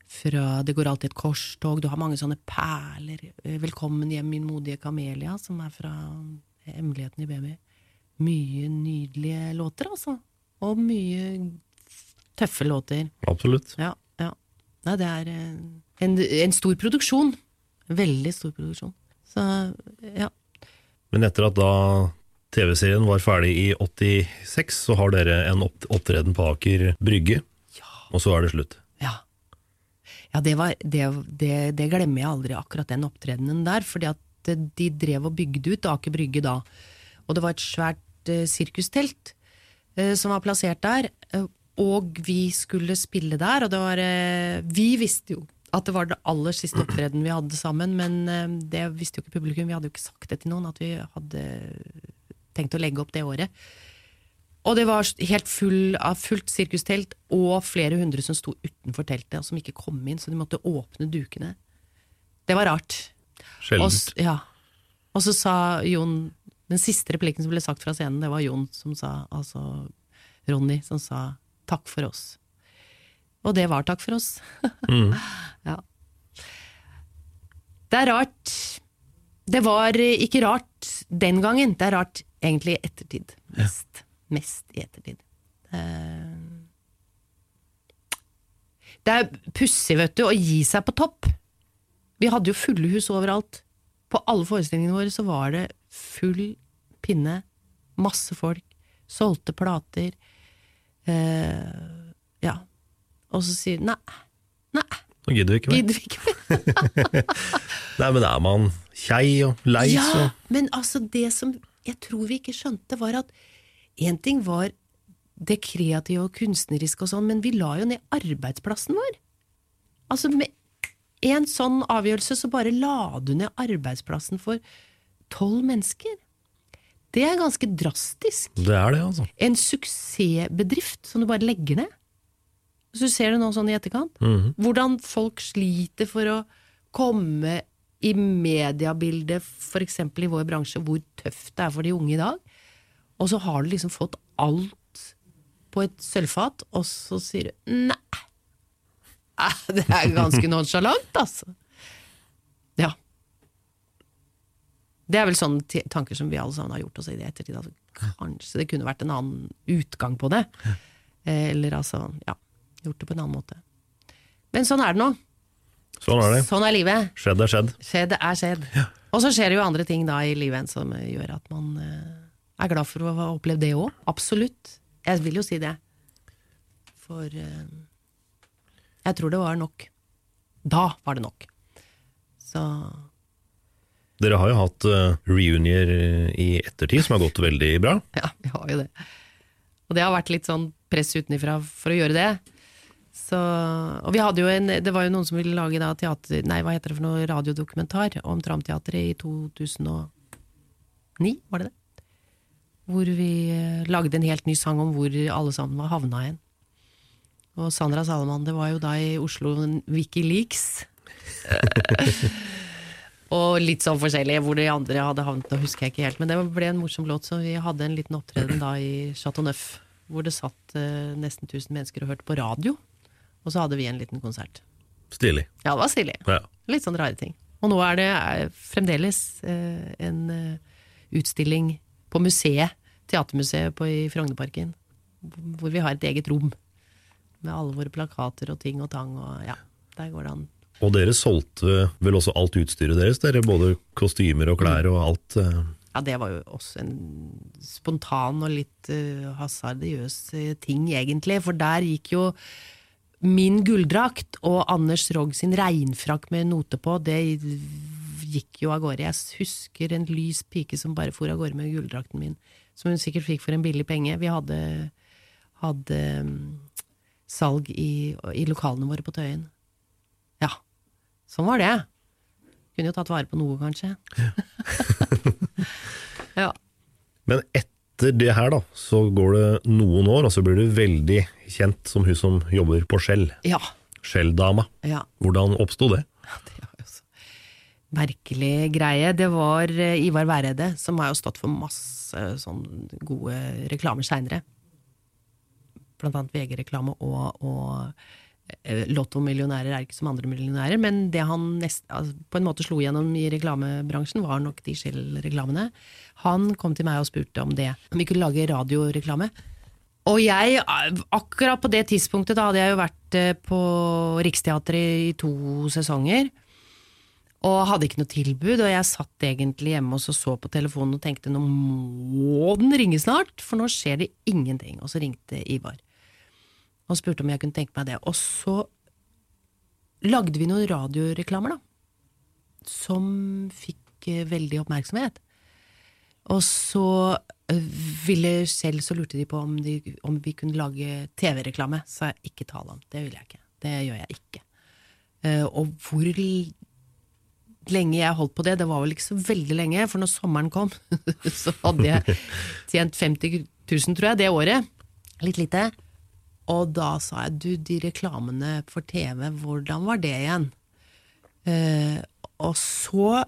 [SPEAKER 3] fra Det går alltid et korstog. Du har mange sånne perler. Velkommen hjem, min modige kamelia, som er fra Hemmeligheten i baby. Mye nydelige låter, altså. Og mye tøffe låter.
[SPEAKER 1] Absolutt.
[SPEAKER 3] Ja, ja. Nei, det er eh, en, en stor produksjon. Veldig stor produksjon. Så ja.
[SPEAKER 1] Men etter at da TV-serien var ferdig i 86, så har dere en opp opptreden på Aker Brygge, og så er det slutt.
[SPEAKER 3] Ja, ja det, var, det, det, det glemmer jeg aldri, akkurat den opptredenen der. fordi at eh, de drev og bygde ut Aker Brygge da. Og det var et svært uh, sirkustelt uh, som var plassert der. Uh, og vi skulle spille der, og det var Vi visste jo at det var det aller siste opptreden vi hadde sammen, men det visste jo ikke publikum. Vi hadde jo ikke sagt det til noen, at vi hadde tenkt å legge opp det året. Og det var helt full av fullt sirkustelt, og flere hundre som sto utenfor teltet, og som ikke kom inn, så de måtte åpne dukene. Det var rart.
[SPEAKER 1] Sjeldent.
[SPEAKER 3] Og, ja. og så sa Jon Den siste replikken som ble sagt fra scenen, det var Jon som sa, altså Ronny, som sa 'takk for oss'. Og det var takk for oss.
[SPEAKER 1] Mm.
[SPEAKER 3] ja. Det er rart. Det var ikke rart den gangen, det er rart egentlig i ettertid. Mest. Mest i ettertid. Eh, Det er pussig, vet du, å gi seg på topp. Vi hadde jo fulle hus overalt. På alle forestillingene våre så var det full pinne, masse folk, solgte plater. Uh, ja. Og så sier nei, nei,
[SPEAKER 1] Nå gidder vi ikke mer.
[SPEAKER 3] gidder vi ikke mer.
[SPEAKER 1] Nei, men er man kjei og lei,
[SPEAKER 3] Ja,
[SPEAKER 1] så
[SPEAKER 3] men altså det som jeg tror vi ikke skjønte, var at én ting var det kreative og kunstneriske og sånn, men vi la jo ned arbeidsplassen vår. Altså med en sånn avgjørelse så bare la du ned arbeidsplassen for tolv mennesker. Det er ganske drastisk.
[SPEAKER 1] Det er det, altså.
[SPEAKER 3] En suksessbedrift som du bare legger ned. Så du ser det nå sånn i etterkant.
[SPEAKER 1] Mhm.
[SPEAKER 3] Hvordan folk sliter for å komme i mediebildet, eksempel i vår bransje, hvor tøft det er for de unge i dag. Og så har du liksom fått alt på et sølvfat, og så sier du nei. Eh, Det er ganske nonsjalant, altså. Ja. Det er vel sånne tanker som vi alle sammen har gjort oss i det ettertid. Altså, kanskje det kunne vært en annen utgang på det. Eh, Eller altså, ja, gjort det på en annen måte. Men sånn er det nå.
[SPEAKER 1] Sånn er det.
[SPEAKER 3] Sånn er livet.
[SPEAKER 1] Skjedd er skjedd.
[SPEAKER 3] Skjedd er skjedd. Og så skjer det jo andre ting da i livet som eh, gjør at man eh, er glad for å ha opplevd det òg. Absolutt. Jeg vil jo si det. For eh, jeg tror det var nok. Da var det nok. Så
[SPEAKER 1] Dere har jo hatt reunier i ettertid som har gått veldig bra.
[SPEAKER 3] ja, vi har jo det. Og det har vært litt sånn press utenifra for å gjøre det. Så, og vi hadde jo en, det var jo noen som ville lage da teater, nei, hva heter det for noe, radiodokumentar om Tramteatret i 2009, var det det? Hvor vi eh, lagde en helt ny sang om hvor alle sammen var havna igjen. Og Sandra Salaman, det var jo da i Oslo Wikileaks. og litt sånn forskjellig hvor de andre hadde havnet, nå husker jeg ikke helt. Men det ble en morsom låt, så vi hadde en liten opptreden da i Chateau Neuf. Hvor det satt eh, nesten 1000 mennesker og hørte på radio. Og så hadde vi en liten konsert.
[SPEAKER 1] Stilig.
[SPEAKER 3] Ja, det var stilig.
[SPEAKER 1] Ja.
[SPEAKER 3] Litt sånn rare ting. Og nå er det eh, fremdeles eh, en eh, utstilling på museet, Teatermuseet på, i Frognerparken, hvor vi har et eget rom. Med alle våre plakater og ting og tang og ja, der går det an.
[SPEAKER 1] Og dere solgte vel også alt utstyret deres, dere? Både kostymer og klær og alt? eh.
[SPEAKER 3] Ja, det var jo også en spontan og litt uh, hasardiøs ting, egentlig. For der gikk jo min gulldrakt og Anders Rogg sin regnfrakk med note på, det gikk jo av gårde. Jeg husker en lys pike som bare for av gårde med gulldrakten min, som hun sikkert fikk for en billig penge. Vi hadde, hadde mm, salg i, i lokalene våre på Tøyen. Ja, sånn var det. Kunne jo tatt vare på noe, kanskje. ja.
[SPEAKER 1] Men etter det her, da, så går det noen år, og så blir du veldig kjent som hun som jobber på Skjell.
[SPEAKER 3] Ja.
[SPEAKER 1] Skjell-dama.
[SPEAKER 3] ja.
[SPEAKER 1] Hvordan oppsto det?
[SPEAKER 3] Det var jo så merkelig greie. Det var eh, Ivar Væreide, som har jo stått for masse sånn gode reklamer seinere. Blant annet VG-reklame og, og Lotto-millionærer er ikke som andre millionærer, men det han nest, altså, på en måte slo gjennom i reklamebransjen, var nok de Shell-reklamene. Han kom til meg og spurte om det, om vi kunne lage radioreklame. Og jeg, akkurat på det tidspunktet, da hadde jeg jo vært eh, på Riksteatret i to sesonger. Og hadde ikke noe tilbud, og jeg satt egentlig hjemme og så, så på telefonen og tenkte nå må den ringe snart, for nå skjer det ingenting. Og så ringte Ivar og spurte om jeg kunne tenke meg det. Og så lagde vi noen radioreklamer, da, som fikk eh, veldig oppmerksomhet. Og så øh, ville selv så lurte de på om, de, om vi kunne lage TV-reklame. Så jeg ikke tale om. Det vil jeg ikke. Det gjør jeg ikke. Eh, og hvor lenge jeg holdt på det, det var vel ikke så veldig lenge, for når sommeren kom, så hadde jeg tjent 50 000, tror jeg, det året. Litt lite. Og da sa jeg du, de reklamene for TV, hvordan var det igjen? Eh, og så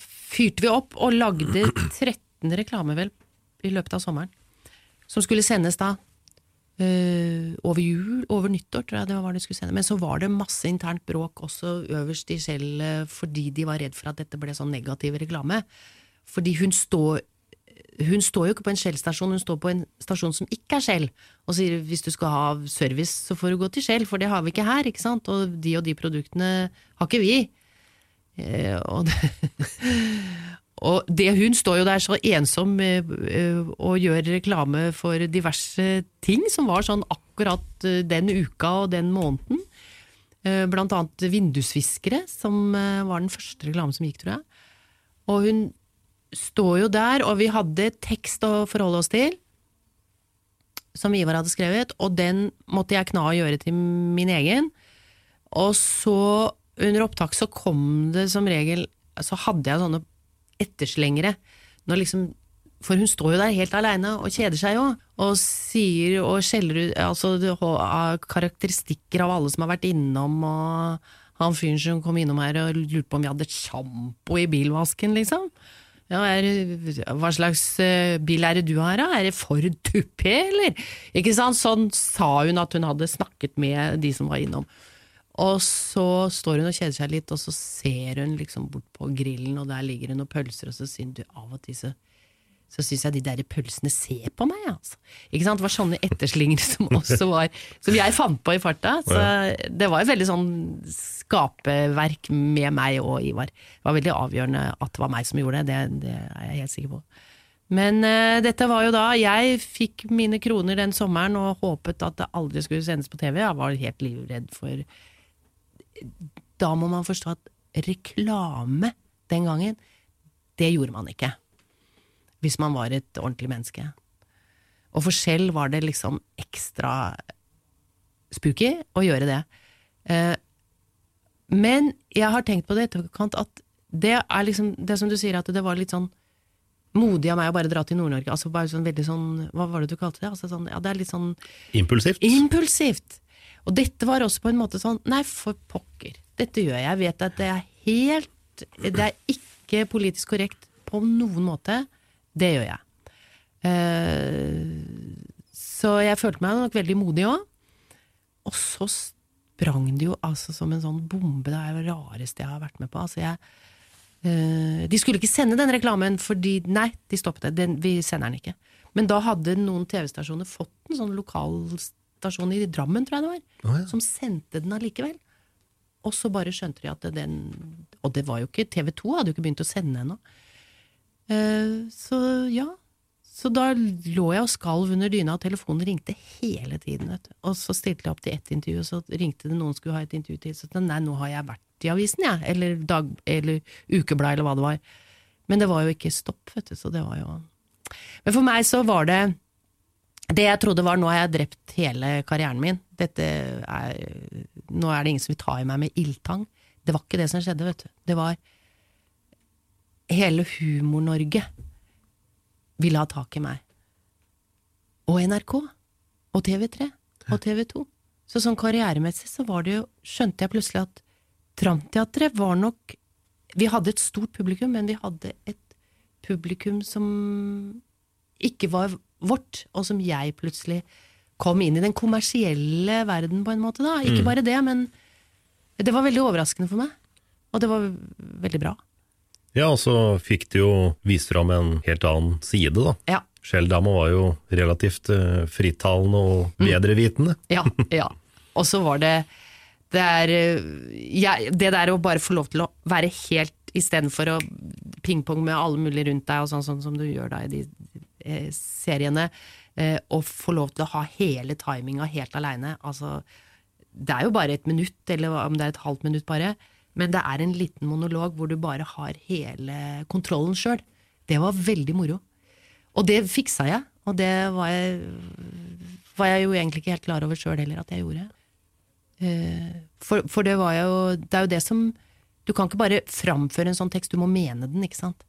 [SPEAKER 3] fyrte vi opp og lagde 13 reklamer vel i løpet av sommeren. Som skulle sendes da eh, over jul, over nyttår, tror jeg det var det de skulle sende. Men så var det masse internt bråk også øverst i Shell eh, fordi de var redd for at dette ble sånn negativ reklame. Fordi hun står hun står jo ikke på en Shell-stasjon, hun står på en stasjon som ikke er Shell, og sier hvis du skal ha service, så får du gå til Shell, for det har vi ikke her, ikke sant, og de og de produktene har ikke vi. Eh, og, det, og det hun står jo der så ensom eh, eh, og gjør reklame for diverse ting som var sånn akkurat eh, den uka og den måneden. Eh, Blant annet vindusviskere, som eh, var den første reklamen som gikk, tror jeg. Og hun står jo der, og vi hadde tekst å forholde oss til, som Ivar hadde skrevet, og den måtte jeg kna og gjøre til min egen. Og så, under opptak, så kom det som regel Så hadde jeg sånne etterslengere. Når liksom for hun står jo der helt aleine og kjeder seg jo, og sier og skjeller ut altså, karakteristikker av alle som har vært innom, og han fyren som kom innom her og lurte på om vi hadde sjampo i bilvasken, liksom. Ja, det- hva slags eh, bil er det du har, da? Er det Ford Tupé, eller? Ikke sant? Sånn sa hun at hun hadde snakket med de som var innom. Og så står hun og kjeder seg litt, og så ser hun liksom bort på grillen, og der ligger det noen pølser, og så sier hun du, av og til så så syns jeg de der pølsene ser på meg, altså. Ikke sant? Det var sånne etterslingere som også var Som jeg fant på i farta. Så det var et veldig sånn skaperverk med meg og Ivar. Det var veldig avgjørende at det var meg som gjorde det, det, det er jeg helt sikker på. Men uh, dette var jo da Jeg fikk mine kroner den sommeren og håpet at det aldri skulle sendes på TV. Jeg var helt livredd for Da må man forstå at reklame den gangen, det gjorde man ikke hvis man var et ordentlig menneske. Og for Shell var det liksom ekstra spooky å gjøre det. Eh, men jeg har tenkt på det i etterkant at det er liksom det som du sier, at det var litt sånn modig av meg å bare dra til Nord-Norge. Altså bare sånn veldig sånn Hva var det du kalte det? Altså sånn, ja, det er litt sånn
[SPEAKER 1] Impulsivt?
[SPEAKER 3] Impulsivt! Og dette var også på en måte sånn Nei, for pokker. Dette gjør jeg. Jeg vet at det er helt Det er ikke politisk korrekt på noen måte. Det gjør jeg. Eh, så jeg følte meg nok veldig modig òg. Og så sprang det jo altså som en sånn bombe. Det er det rareste jeg har vært med på. Altså jeg, eh, de skulle ikke sende den reklamen fordi Nei, de stoppet det. Den, vi sender den ikke. Men da hadde noen TV-stasjoner fått en sånn lokalstasjon i Drammen, tror jeg det var, som sendte den allikevel. Og så bare skjønte de at den Og det var jo ikke TV 2 hadde jo ikke begynt å sende ennå. Eh, så ja. Så da lå jeg og skalv under dyna, og telefonen ringte hele tiden. Og så stilte jeg opp til ett intervju, og så ringte det noen skulle ha et intervju til. Så nei, nå har jeg vært i avisen, jeg. Eller, dag, eller Ukeblad, eller hva det var. Men det var jo ikke stopp, vet du, så det var jo Men for meg så var det det jeg trodde var nå har jeg drept hele karrieren min. Dette er, nå er det ingen som vil ta i meg med ildtang. Det var ikke det som skjedde, vet du. Det var hele Humor-Norge ville ha tak i meg. Og NRK. Og TV3. Og TV2. Så sånn karrieremessig så var det jo Skjønte jeg plutselig at Tramteatret var nok Vi hadde et stort publikum, men vi hadde et publikum som ikke var vårt, og som jeg plutselig kom inn i den kommersielle verden, på en måte. da. Ikke
[SPEAKER 1] Mm.
[SPEAKER 3] bare det, men det var veldig overraskende for meg. Og det var veldig bra.
[SPEAKER 1] Ja, og så fikk du jo vist fram en helt annen side, da.
[SPEAKER 3] Ja.
[SPEAKER 1] Skjelldama var jo relativt eh, frittalende og bedrevitende.
[SPEAKER 3] Ja, ja. Og så var det det, er, ja, det der å bare få lov til å være helt istedenfor å pingpong med alle mulige rundt deg, og sånn, sånn som du gjør da i de eh, seriene, eh, og få lov til å ha hele timinga helt aleine. Altså, det er jo bare et minutt, eller om det er et halvt minutt bare, men det er en liten monolog hvor du bare har hele kontrollen sjøl. Det var veldig moro. Og det fiksa jeg, og det var jeg, var jeg jo egentlig ikke helt klar over sjøl heller at jeg gjorde. Eh, For, for det var jo Det er jo det som Du kan ikke bare framføre en sånn tekst, du må mene den, ikke sant.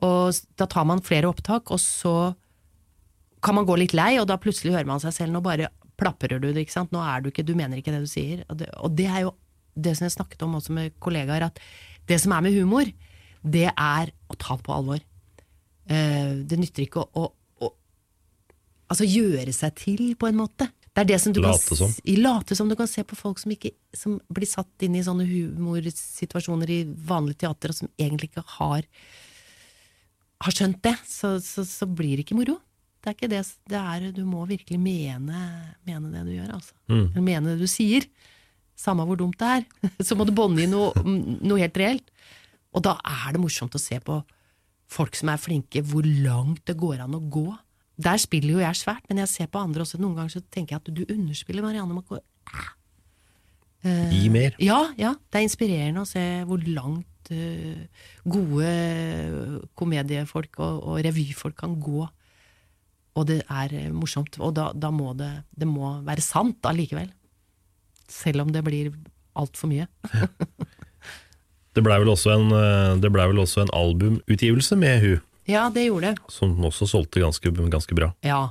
[SPEAKER 3] Og da tar man flere opptak, og så kan man gå litt lei, og da plutselig hører man seg selv, nå bare plaprer du det, ikke sant. Nå er du ikke, du mener ikke det du sier. Og det, og det er jo det som jeg snakket om også med kollegaer, at det som er med humor, det er å ta det på alvor. Eh, det nytter ikke å, å, å altså gjøre seg til, på en måte. Det er det som du
[SPEAKER 1] Late
[SPEAKER 3] kan,
[SPEAKER 1] som.
[SPEAKER 3] late som du kan se på folk som, ikke, som blir satt inn i sånne humorsituasjoner i vanlig teater, og som egentlig ikke har, har skjønt det, så, så, så blir det ikke moro. Det er ikke det, det er, du må virkelig mene, mene det du gjør, altså. Eller mene det du sier. Samme hvor dumt det er. Så må du bånde i noe, noe helt reelt. Og da er det morsomt å se på folk som er flinke, hvor langt det går an å gå. Der spiller jo jeg svært, men jeg ser på andre også. Noen ganger så tenker jeg at du underspiller Marianne Macor.
[SPEAKER 1] Gi mer.
[SPEAKER 3] Ja, ja. Det er inspirerende å se hvor langt uh, gode komediefolk og, og revyfolk kan gå. Og det er eh, morsomt. Og da, da må det, det må være sant allikevel. Selv om det blir altfor mye.
[SPEAKER 1] Det blei vel, eh, det ble vel også en albumutgivelse med hun?
[SPEAKER 3] Ja, det gjorde det.
[SPEAKER 1] som også solgte ganske, ganske bra.
[SPEAKER 3] Ja.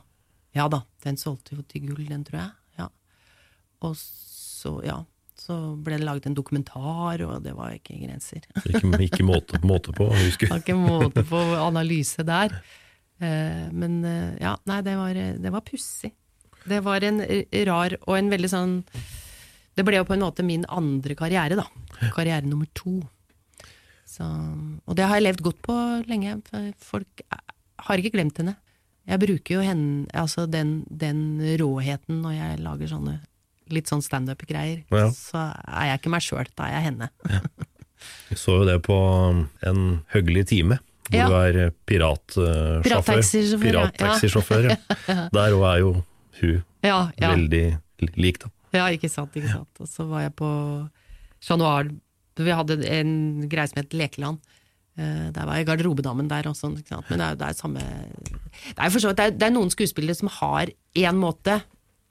[SPEAKER 3] ja da. Den solgte jo til gull, den, tror jeg. Ja. Og så, ja. Så ble det laget en dokumentar, og det var ikke grenser.
[SPEAKER 1] Ikke, ikke måte, måte på, husker
[SPEAKER 3] Det ikke måte på analyse der. Eh, Men eh, ja, nei, det var, det var pussig. Det var en rar og en veldig sånn Det ble jo på en måte min andre karriere, da. Karriere nummer to. Så, og det har jeg levd godt på lenge. Folk eh, har ikke glemt henne. Jeg bruker jo henne, altså den, den råheten når jeg lager sånne litt sånn standup-greier.
[SPEAKER 1] Ja.
[SPEAKER 3] Så er jeg ikke meg sjøl, da er jeg henne.
[SPEAKER 1] Vi så jo det på um, en hyggelig time, hvor
[SPEAKER 3] Ja.
[SPEAKER 1] du er eh, piratsjåfør.
[SPEAKER 3] Pirattaxisjåfør, ja.
[SPEAKER 1] Pirattaxisjåfør, ja. Der òg er jo hun
[SPEAKER 3] Ja, ja.
[SPEAKER 1] veldig lik, da.
[SPEAKER 3] Ja, ikke sant, ikke sant. Og så var jeg på Chat Noir. Vi hadde en greie som het Lekeland. Eh, Der var jeg garderobedammen der også. Men det er, det er samme Det er jo så det er, det er noen skuespillere som har én måte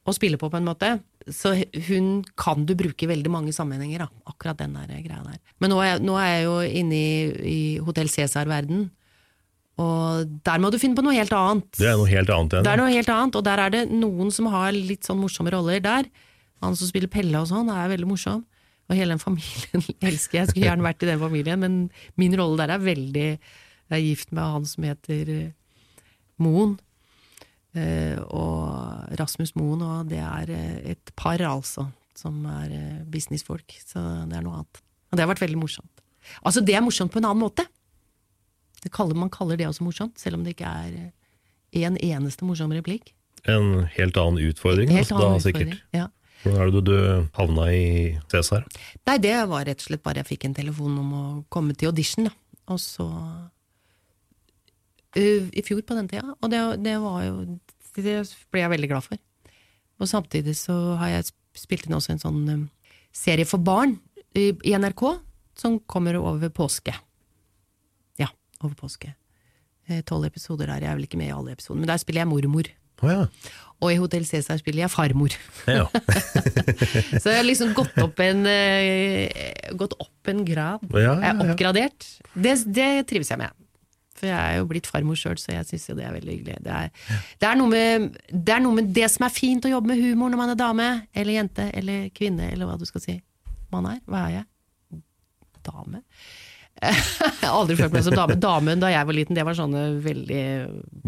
[SPEAKER 3] å spille på, på en måte. Så hun kan du bruke i veldig mange sammenhenger, da. Akkurat den der greia der. Men nå er nå er jeg jo inne i, i Hotell Cæsar-verden. Og der må du finne på noe helt annet.
[SPEAKER 1] Det er noe helt annet ja.
[SPEAKER 3] Det er noe helt annet, og der er det noen som har litt sånn morsomme roller der. Han som spiller Pelle og sånn, er veldig morsom. Og hele den familien elsker jeg. Jeg skulle gjerne vært i den familien, men min rolle der er veldig Jeg er gift med han som heter eh, Moen. Eh, og Rasmus Moen, og det er eh, et par, altså, som er businessfolk. Så det er noe annet. Og det har vært veldig morsomt. Altså, det er morsomt på en annen måte. Det kaller, man kaller det også morsomt, selv om det ikke er en eneste morsom replikk.
[SPEAKER 1] En helt annen utfordring,
[SPEAKER 3] Helt
[SPEAKER 1] altså, da
[SPEAKER 3] annen
[SPEAKER 1] sikkert.
[SPEAKER 3] utfordring. Ja.
[SPEAKER 1] Hvordan er det du, du havna i Cæsar?
[SPEAKER 3] Nei, det var rett og slett bare jeg fikk en telefon om å komme til audition, da. Og så I fjor på den tida. Og det, det var jo Det ble jeg veldig glad for. Og samtidig så har jeg spilt inn også en sånn serie for barn i, i NRK, som kommer over påske. Ja, over påske. Eh, Tolv episoder der. Jeg er vel ikke med i alle episodene, men der spiller jeg mormor.
[SPEAKER 1] Å ja.
[SPEAKER 3] Og i Hotell Cæsar spiller jeg farmor.
[SPEAKER 1] ja.
[SPEAKER 3] Så jeg har liksom gått opp en, eh, gått opp en grad.
[SPEAKER 1] Ja,
[SPEAKER 3] Jeg er oppgradert. Det, det trives jeg med. For jeg er jo blitt farmor sjøl, så jeg syns jo det er veldig hyggelig. Det er, det, er med, det er noe med det som er fint å jobbe med humor når man er dame, eller jente, eller kvinne, eller hva du skal si. Man er. Hva er jeg? Dame? Jeg har aldri følt meg som dame. Damen da jeg var liten, det var sånne veldig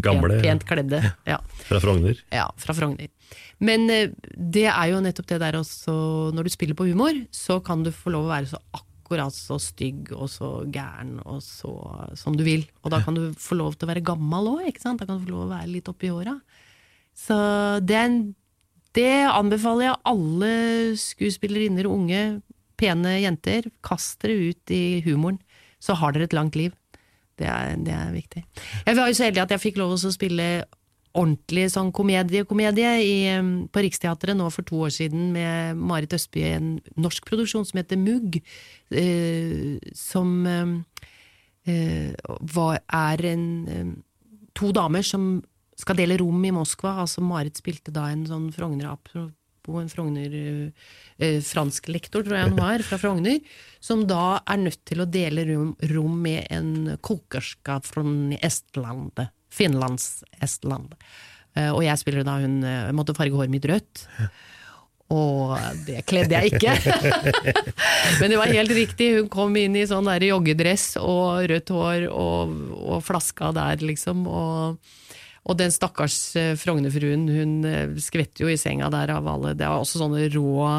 [SPEAKER 1] Gamle,
[SPEAKER 3] pent, kledde. Ja.
[SPEAKER 1] Fra Frogner.
[SPEAKER 3] Ja, fra Frogner. Men eh, det er jo nettopp det der også Når du spiller på humor, så kan du få lov å være så akkurat så stygg og så gæren og så som du vil. Og da kan du få lov til å være gammel òg, ikke sant? Da kan du få lov å være litt oppi åra. Så det, en, det anbefaler jeg alle skuespillerinner unge, pene jenter. Kast dere ut i humoren, så har dere et langt liv. Det er, det er viktig. Jeg var jo så heldig at jeg fikk lov å spille ordentlig sånn komedie-komedie um, på Riksteatret nå for to år siden med Marit Østby, en norsk produksjon som heter Mugg, eh, som um, eh, var, er en um, to damer som skal dele rom i Moskva. Altså Marit spilte da en sånn Frogner-apropos en Frogner eh, fransk lektor, tror jeg han var, fra Frogner, som da er nødt til å dele rom, rom med en kokerska fra Estland, Finlands Estland. Eh, og jeg spiller da hun eh, måtte farge håret mitt rødt. Og det kledde jeg ikke. Men det var helt riktig. Hun kom inn i sånn der joggedress og rødt hår og, og flaska der, liksom. Og, og den stakkars eh, Frognerfruen, hun eh, skvetter jo i senga der av alle. Det var også sånne rå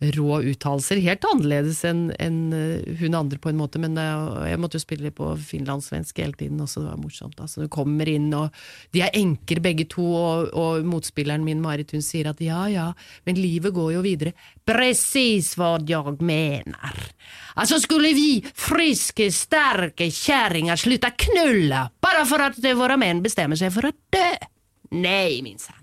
[SPEAKER 3] rå uttalelser. Helt annerledes enn enn, eh, hun andre på en måte, men eh, jeg måtte jo spille på finlandssvensk hele tiden også, det var morsomt. Altså, du kommer inn, og de er enker begge to, og, og motspilleren min Marit hun sier at ja ja, men livet går jo videre. Precis hva jeg mener. Altså, skulle vi friske, sterke kärringar slutte knulla bare for at våre menn bestemmer seg for å dø, nei min minsann.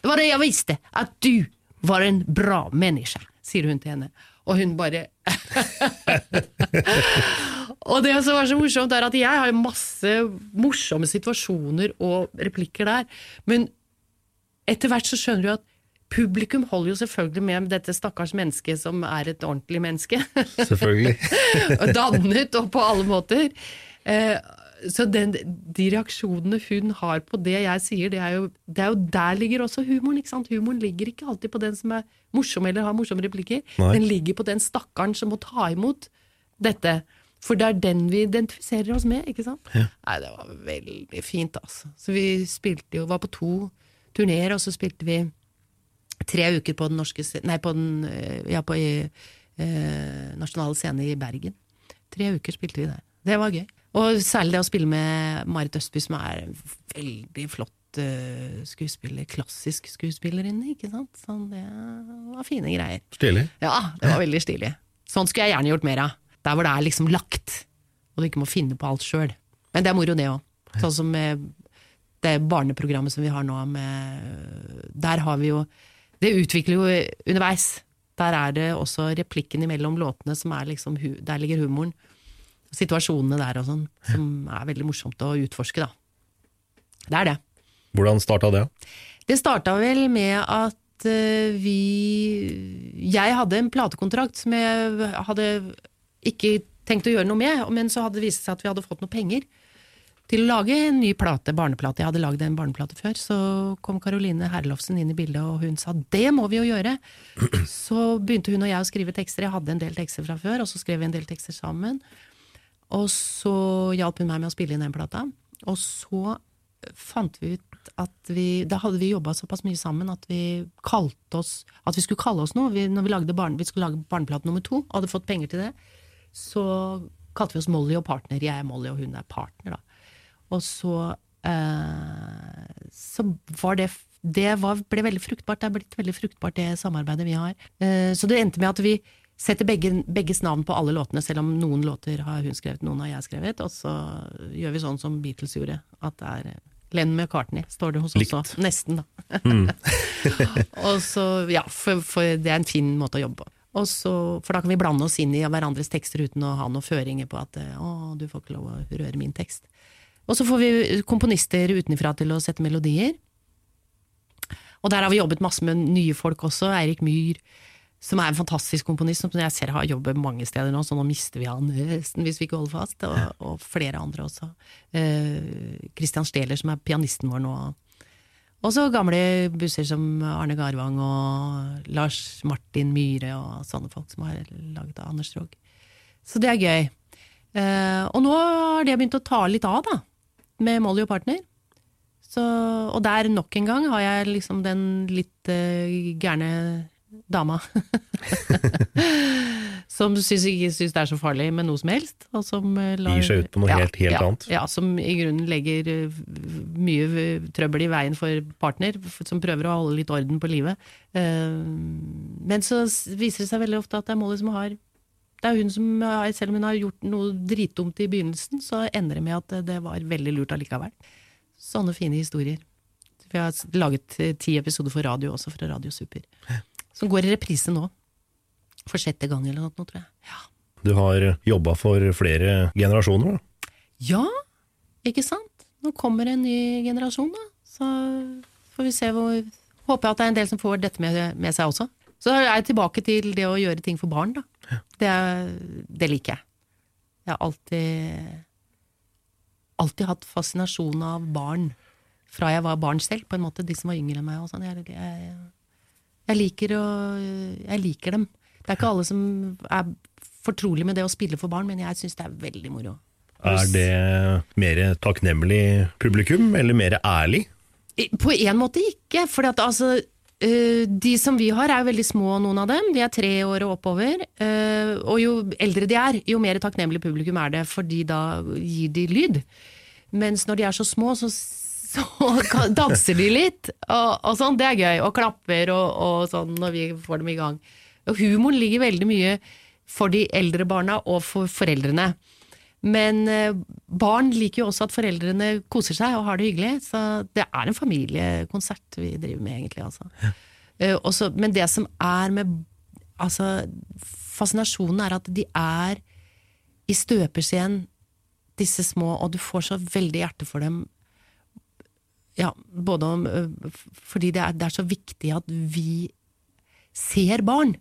[SPEAKER 3] Det var det jeg visste, at du var en bra menneske, sier hun til henne. Og hun bare Og det som var så morsomt, er at jeg har masse morsomme situasjoner og replikker der, men etter hvert så skjønner du at publikum holder jo selvfølgelig med dette stakkars mennesket som er et ordentlig menneske.
[SPEAKER 1] Selvfølgelig.
[SPEAKER 3] dannet og på alle måter. Eh, så den, de reaksjonene hun har på det jeg sier, det er, jo, det er jo der ligger også humoren. ikke sant? Humoren ligger ikke alltid på den som er morsom eller har morsomme replikker.
[SPEAKER 1] Nei.
[SPEAKER 3] Den ligger på den stakkaren som må ta imot dette. For det er den vi identifiserer oss med, ikke sant? Nei, det var veldig fint, altså. Så vi spilte jo, var på to turneer, og så spilte vi tre uker på den norske Nei, på den eh, Ja, på i, eh, Nasjonale Scene i Bergen. Tre uker spilte vi der. Det var gøy. Og særlig det å spille med Marit Østby, som er en veldig flott uh, skuespiller. Klassisk skuespillerinne, ikke sant. Sånn, det var fine greier.
[SPEAKER 1] Stilig.
[SPEAKER 3] Ja, det var veldig stilig. Sånn skulle jeg gjerne gjort mer av. Der hvor det er liksom lagt, og du ikke må finne på alt sjøl. Men det er moro, det òg. Sånn som det barneprogrammet som vi har nå, med Der har vi jo Det utvikler jo underveis. Der er det også replikken imellom låtene som er liksom Der ligger humoren. Situasjonene der og sånn, som er veldig morsomt å utforske, da. Det er det.
[SPEAKER 1] Hvordan starta det?
[SPEAKER 3] Det starta vel med at eh, vi Jeg hadde en platekontrakt som jeg hadde ikke tenkt å gjøre noe med, men så hadde det vist seg at vi hadde fått noe penger til å lage en ny plate, barneplate. Jeg hadde lagd en barneplate før. Så kom Caroline Herlofsen inn i bildet, og hun sa det må vi jo gjøre. Så begynte hun og jeg å skrive tekster. Jeg hadde en del tekster fra før, og så skrev vi en del tekster sammen. Og så hjalp hun meg med å spille inn den plata. Og så fant vi ut at vi Da hadde vi jobba såpass mye sammen at vi kalte oss At vi skulle kalle oss noe. Vi, når vi, lagde barn, vi skulle lage barneplate nummer to, og hadde fått penger til det, så kalte vi oss Molly og partner. Jeg er Molly, og hun er partner, da. Og så eh, Så var det Det var, ble veldig fruktbart. Det er blitt veldig fruktbart, det samarbeidet vi har. Eh, så det endte med at vi setter begge, begges navn på alle låtene, selv om noen låter har hun skrevet, noen har jeg skrevet. Og så gjør vi sånn som Beatles gjorde, at det er Len McCartney, står det hos oss også. Nesten, da. og så, ja, for, for det er en fin måte å jobbe på. Og så, for da kan vi blande oss inn i hverandres tekster uten å ha noen føringer på at å, du får ikke lov å røre min tekst. Og så får vi komponister utenfra til å sette melodier. Og der har vi jobbet masse med nye folk også. Eirik Myhr, som er en fantastisk komponist, som jeg ser har jobbet mange steder nå, så nå mister vi han nesten hvis vi ikke holder fast. Og, og flere andre også. Kristian Christian Steler, som er pianisten vår nå. Og så gamle busser som Arne Garvang og Lars Martin Myhre og sånne folk som har laget av Anders Rogg. Så det er gøy. Uh, og nå har det begynt å ta litt av, da. Med Molly og partner. Så, og der nok en gang har jeg liksom den litt uh, gærne dama. som syns ikke syns det er så farlig med noe som helst. Og som uh, lar,
[SPEAKER 1] Gir seg ut på noe
[SPEAKER 3] ja,
[SPEAKER 1] helt, helt
[SPEAKER 3] ja,
[SPEAKER 1] annet.
[SPEAKER 3] Ja, som i grunnen legger uh, mye trøbbel i veien for partner, som prøver å holde litt orden på livet. Uh, men så viser det seg veldig ofte at det er Molly som har det er hun som, Selv om hun har gjort noe dritdumt i begynnelsen, så ender det med at det- var veldig lurt allikevel. Sånne fine historier. Vi har laget eh, ti episoder for radio også, fra Radio Super. Som går i reprise nå. For sjette gang eller noe, tror jeg.
[SPEAKER 1] Du har jobba for flere generasjoner, da.
[SPEAKER 3] Ja, ikke sant? Nå kommer en ny generasjon, da. Så får vi se hvor Håper jeg at det er en del som får dette med, med seg også. Så er jeg tilbake til det å gjøre ting for barn, da. Det, det liker jeg. Jeg har alltid Alltid hatt fascinasjon av barn. Fra jeg var barn selv, på en måte. De som var yngre enn meg. Og sånn. jeg, jeg, jeg, liker å, jeg liker dem. Det er ikke alle som er fortrolig med det å spille for barn, men jeg syns det er veldig moro.
[SPEAKER 1] Er det mer takknemlig publikum, eller mer ærlig?
[SPEAKER 3] På en måte ikke, for at altså øh, De som vi har er veldig små, noen av dem. De er tre år og oppover. øh, og jo eldre de er, jo mer takknemlig publikum er det, fordi da gir de lyd. Mens når de er så små, så, så danser de litt, og, og sånn. Det er gøy. Og klapper og, og sånn når vi får dem i gang. Og humoren ligger veldig mye for de eldre barna og for foreldrene. Men eh, barn liker jo også at foreldrene koser seg og har det hyggelig. Så det er en familiekonsert vi driver med, egentlig. Altså. Eh, også, men det som er med altså, Fascinasjonen er at de er i støpeskjeen, disse små, og du får så veldig hjerte for dem. Ja, både om Fordi det er, det er så viktig at vi ser barn.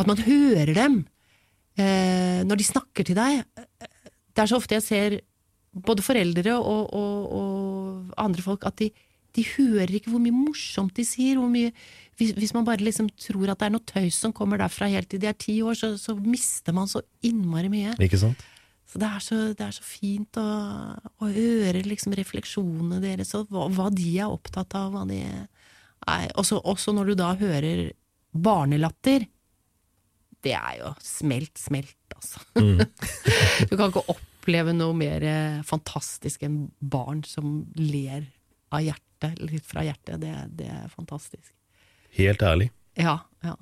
[SPEAKER 3] At man hører dem eh, når de snakker til deg. Det er så ofte jeg ser både foreldre og, og, og andre folk at de, de hører ikke hvor mye morsomt de sier. Mye, hvis, hvis man bare liksom tror at det er noe tøys som kommer derfra helt til de er ti år, så, så mister man så innmari mye.
[SPEAKER 1] Ikke sant?
[SPEAKER 3] Så det er så, det er så fint å, å høre liksom refleksjonene deres, og hva, hva de er opptatt av. Hva de er. Også, også når du da hører barnelatter. Det er jo smelt, smelt, altså. du kan ikke oppleve noe mer eh, fantastisk enn barn som ler av hjertet, litt fra hjertet. Det, det er fantastisk.
[SPEAKER 1] Helt ærlig.
[SPEAKER 3] Ja, ja.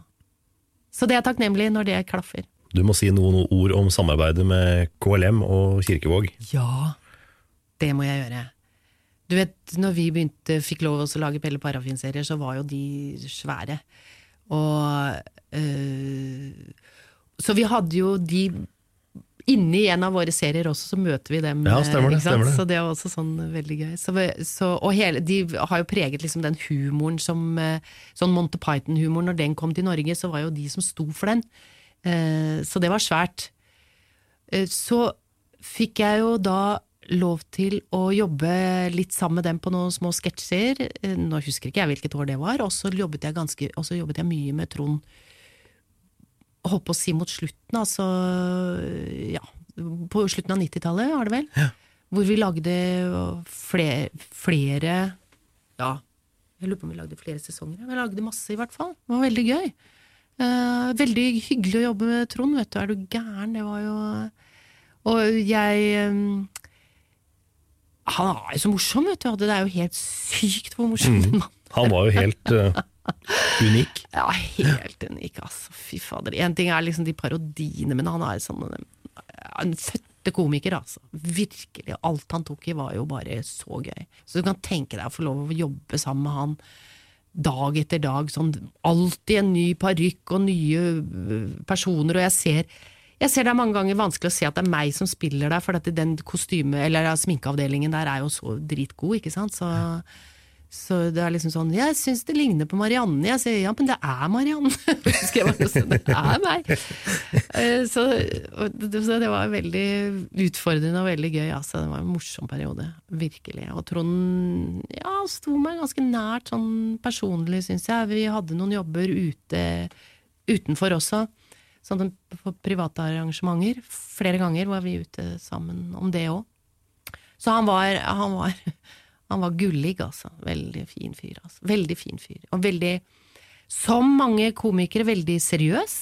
[SPEAKER 3] Så det er takknemlig når det klaffer.
[SPEAKER 1] Du må si noen ord om samarbeidet med KLM og Kirkevåg.
[SPEAKER 3] Ja, det må jeg gjøre. Du vet, når vi begynte, fikk lov å lage Pelle Parafin-serier, så var jo de svære. Og øh, Så vi hadde jo de Inni en av våre serier også, så møter vi dem.
[SPEAKER 1] Ja, stemmer det, stemmer det.
[SPEAKER 3] Så det var også sånn veldig gøy. Så, så, og hele, de har jo preget liksom den humoren som eh, Sånn Monty Python-humor, når den kom til Norge, så var jo de som sto for den. Eh, så det var svært. Eh, så fikk jeg jo da lov til å jobbe litt sammen med dem på noen små sketsjer. Eh, Nå husker ikke jeg hvilket år det var. Og så jobbet jeg, ganske, jobbet jeg mye med Trond holdt på å si mot slutten, altså ja, på slutten av 90-tallet, var det vel? Hvor vi lagde flere, flere Ja, jeg lurer på om vi lagde flere sesonger. Vi lagde masse, i hvert fall. Det var veldig gøy. Eh, veldig hyggelig å jobbe med Trond, vet du. Er du gæren? Det var jo Og jeg eh, Han er jo så morsom, vet du. Det er jo helt sykt hvor morsom den mannen
[SPEAKER 1] Han var jo helt uh, unik.
[SPEAKER 3] Ja, helt unik, altså. Fy fader. En ting er liksom de parodiene, men han er sånn en fødte komiker, altså. Virkelig. Alt han tok i, var jo bare så gøy. Så du kan tenke deg å få lov å jobbe sammen med han dag etter dag. Sånn alltid en ny parykk og nye øh, personer, og jeg ser Jeg ser det er mange ganger vanskelig å se at det er meg som spiller der, for den kostyme- eller sminkeavdelingen der er jo så dritgod, ikke sant. Så, så det er liksom sånn Jeg syns det ligner på Marianne. Jeg sier ja, men det er Marianne! Jeg bare sånn, det er meg! Eh, Så, så det var veldig utfordrende og veldig gøy. Altså. Det var en morsom periode. Virkelig. Og Trond ja, sto meg ganske nært sånn personlig, syns jeg. Vi hadde noen jobber ute utenfor også. Sånn på private arrangementer. Flere ganger var vi ute sammen om det òg. Så han var, han var Han var gullig, altså. Veldig fin fyr. Altså. Veldig fin fyr. Og veldig, som mange komikere, veldig seriøs.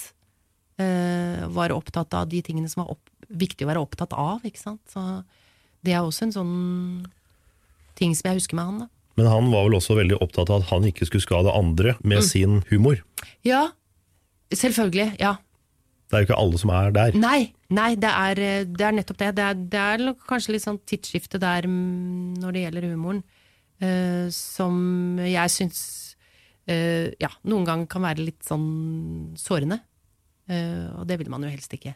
[SPEAKER 3] Eh, var opptatt av de tingene som var opp, viktig å være opptatt av, ikke sant. Så det er også en sånn ting som jeg husker med han, da.
[SPEAKER 1] Men han var vel også veldig opptatt av at han ikke skulle skade andre med sin humor.
[SPEAKER 3] Ja, selvfølgelig. Ja.
[SPEAKER 1] Det er jo ikke alle som er der.
[SPEAKER 3] Nei, nei det, er, eh, det er nettopp det. Det er, det er kanskje litt sånn tidsskifte der mm, når det gjelder humoren, uh, som jeg syns uh, ja, noen ganger kan være litt sånn sårende. Uh, og det vil man jo helst ikke.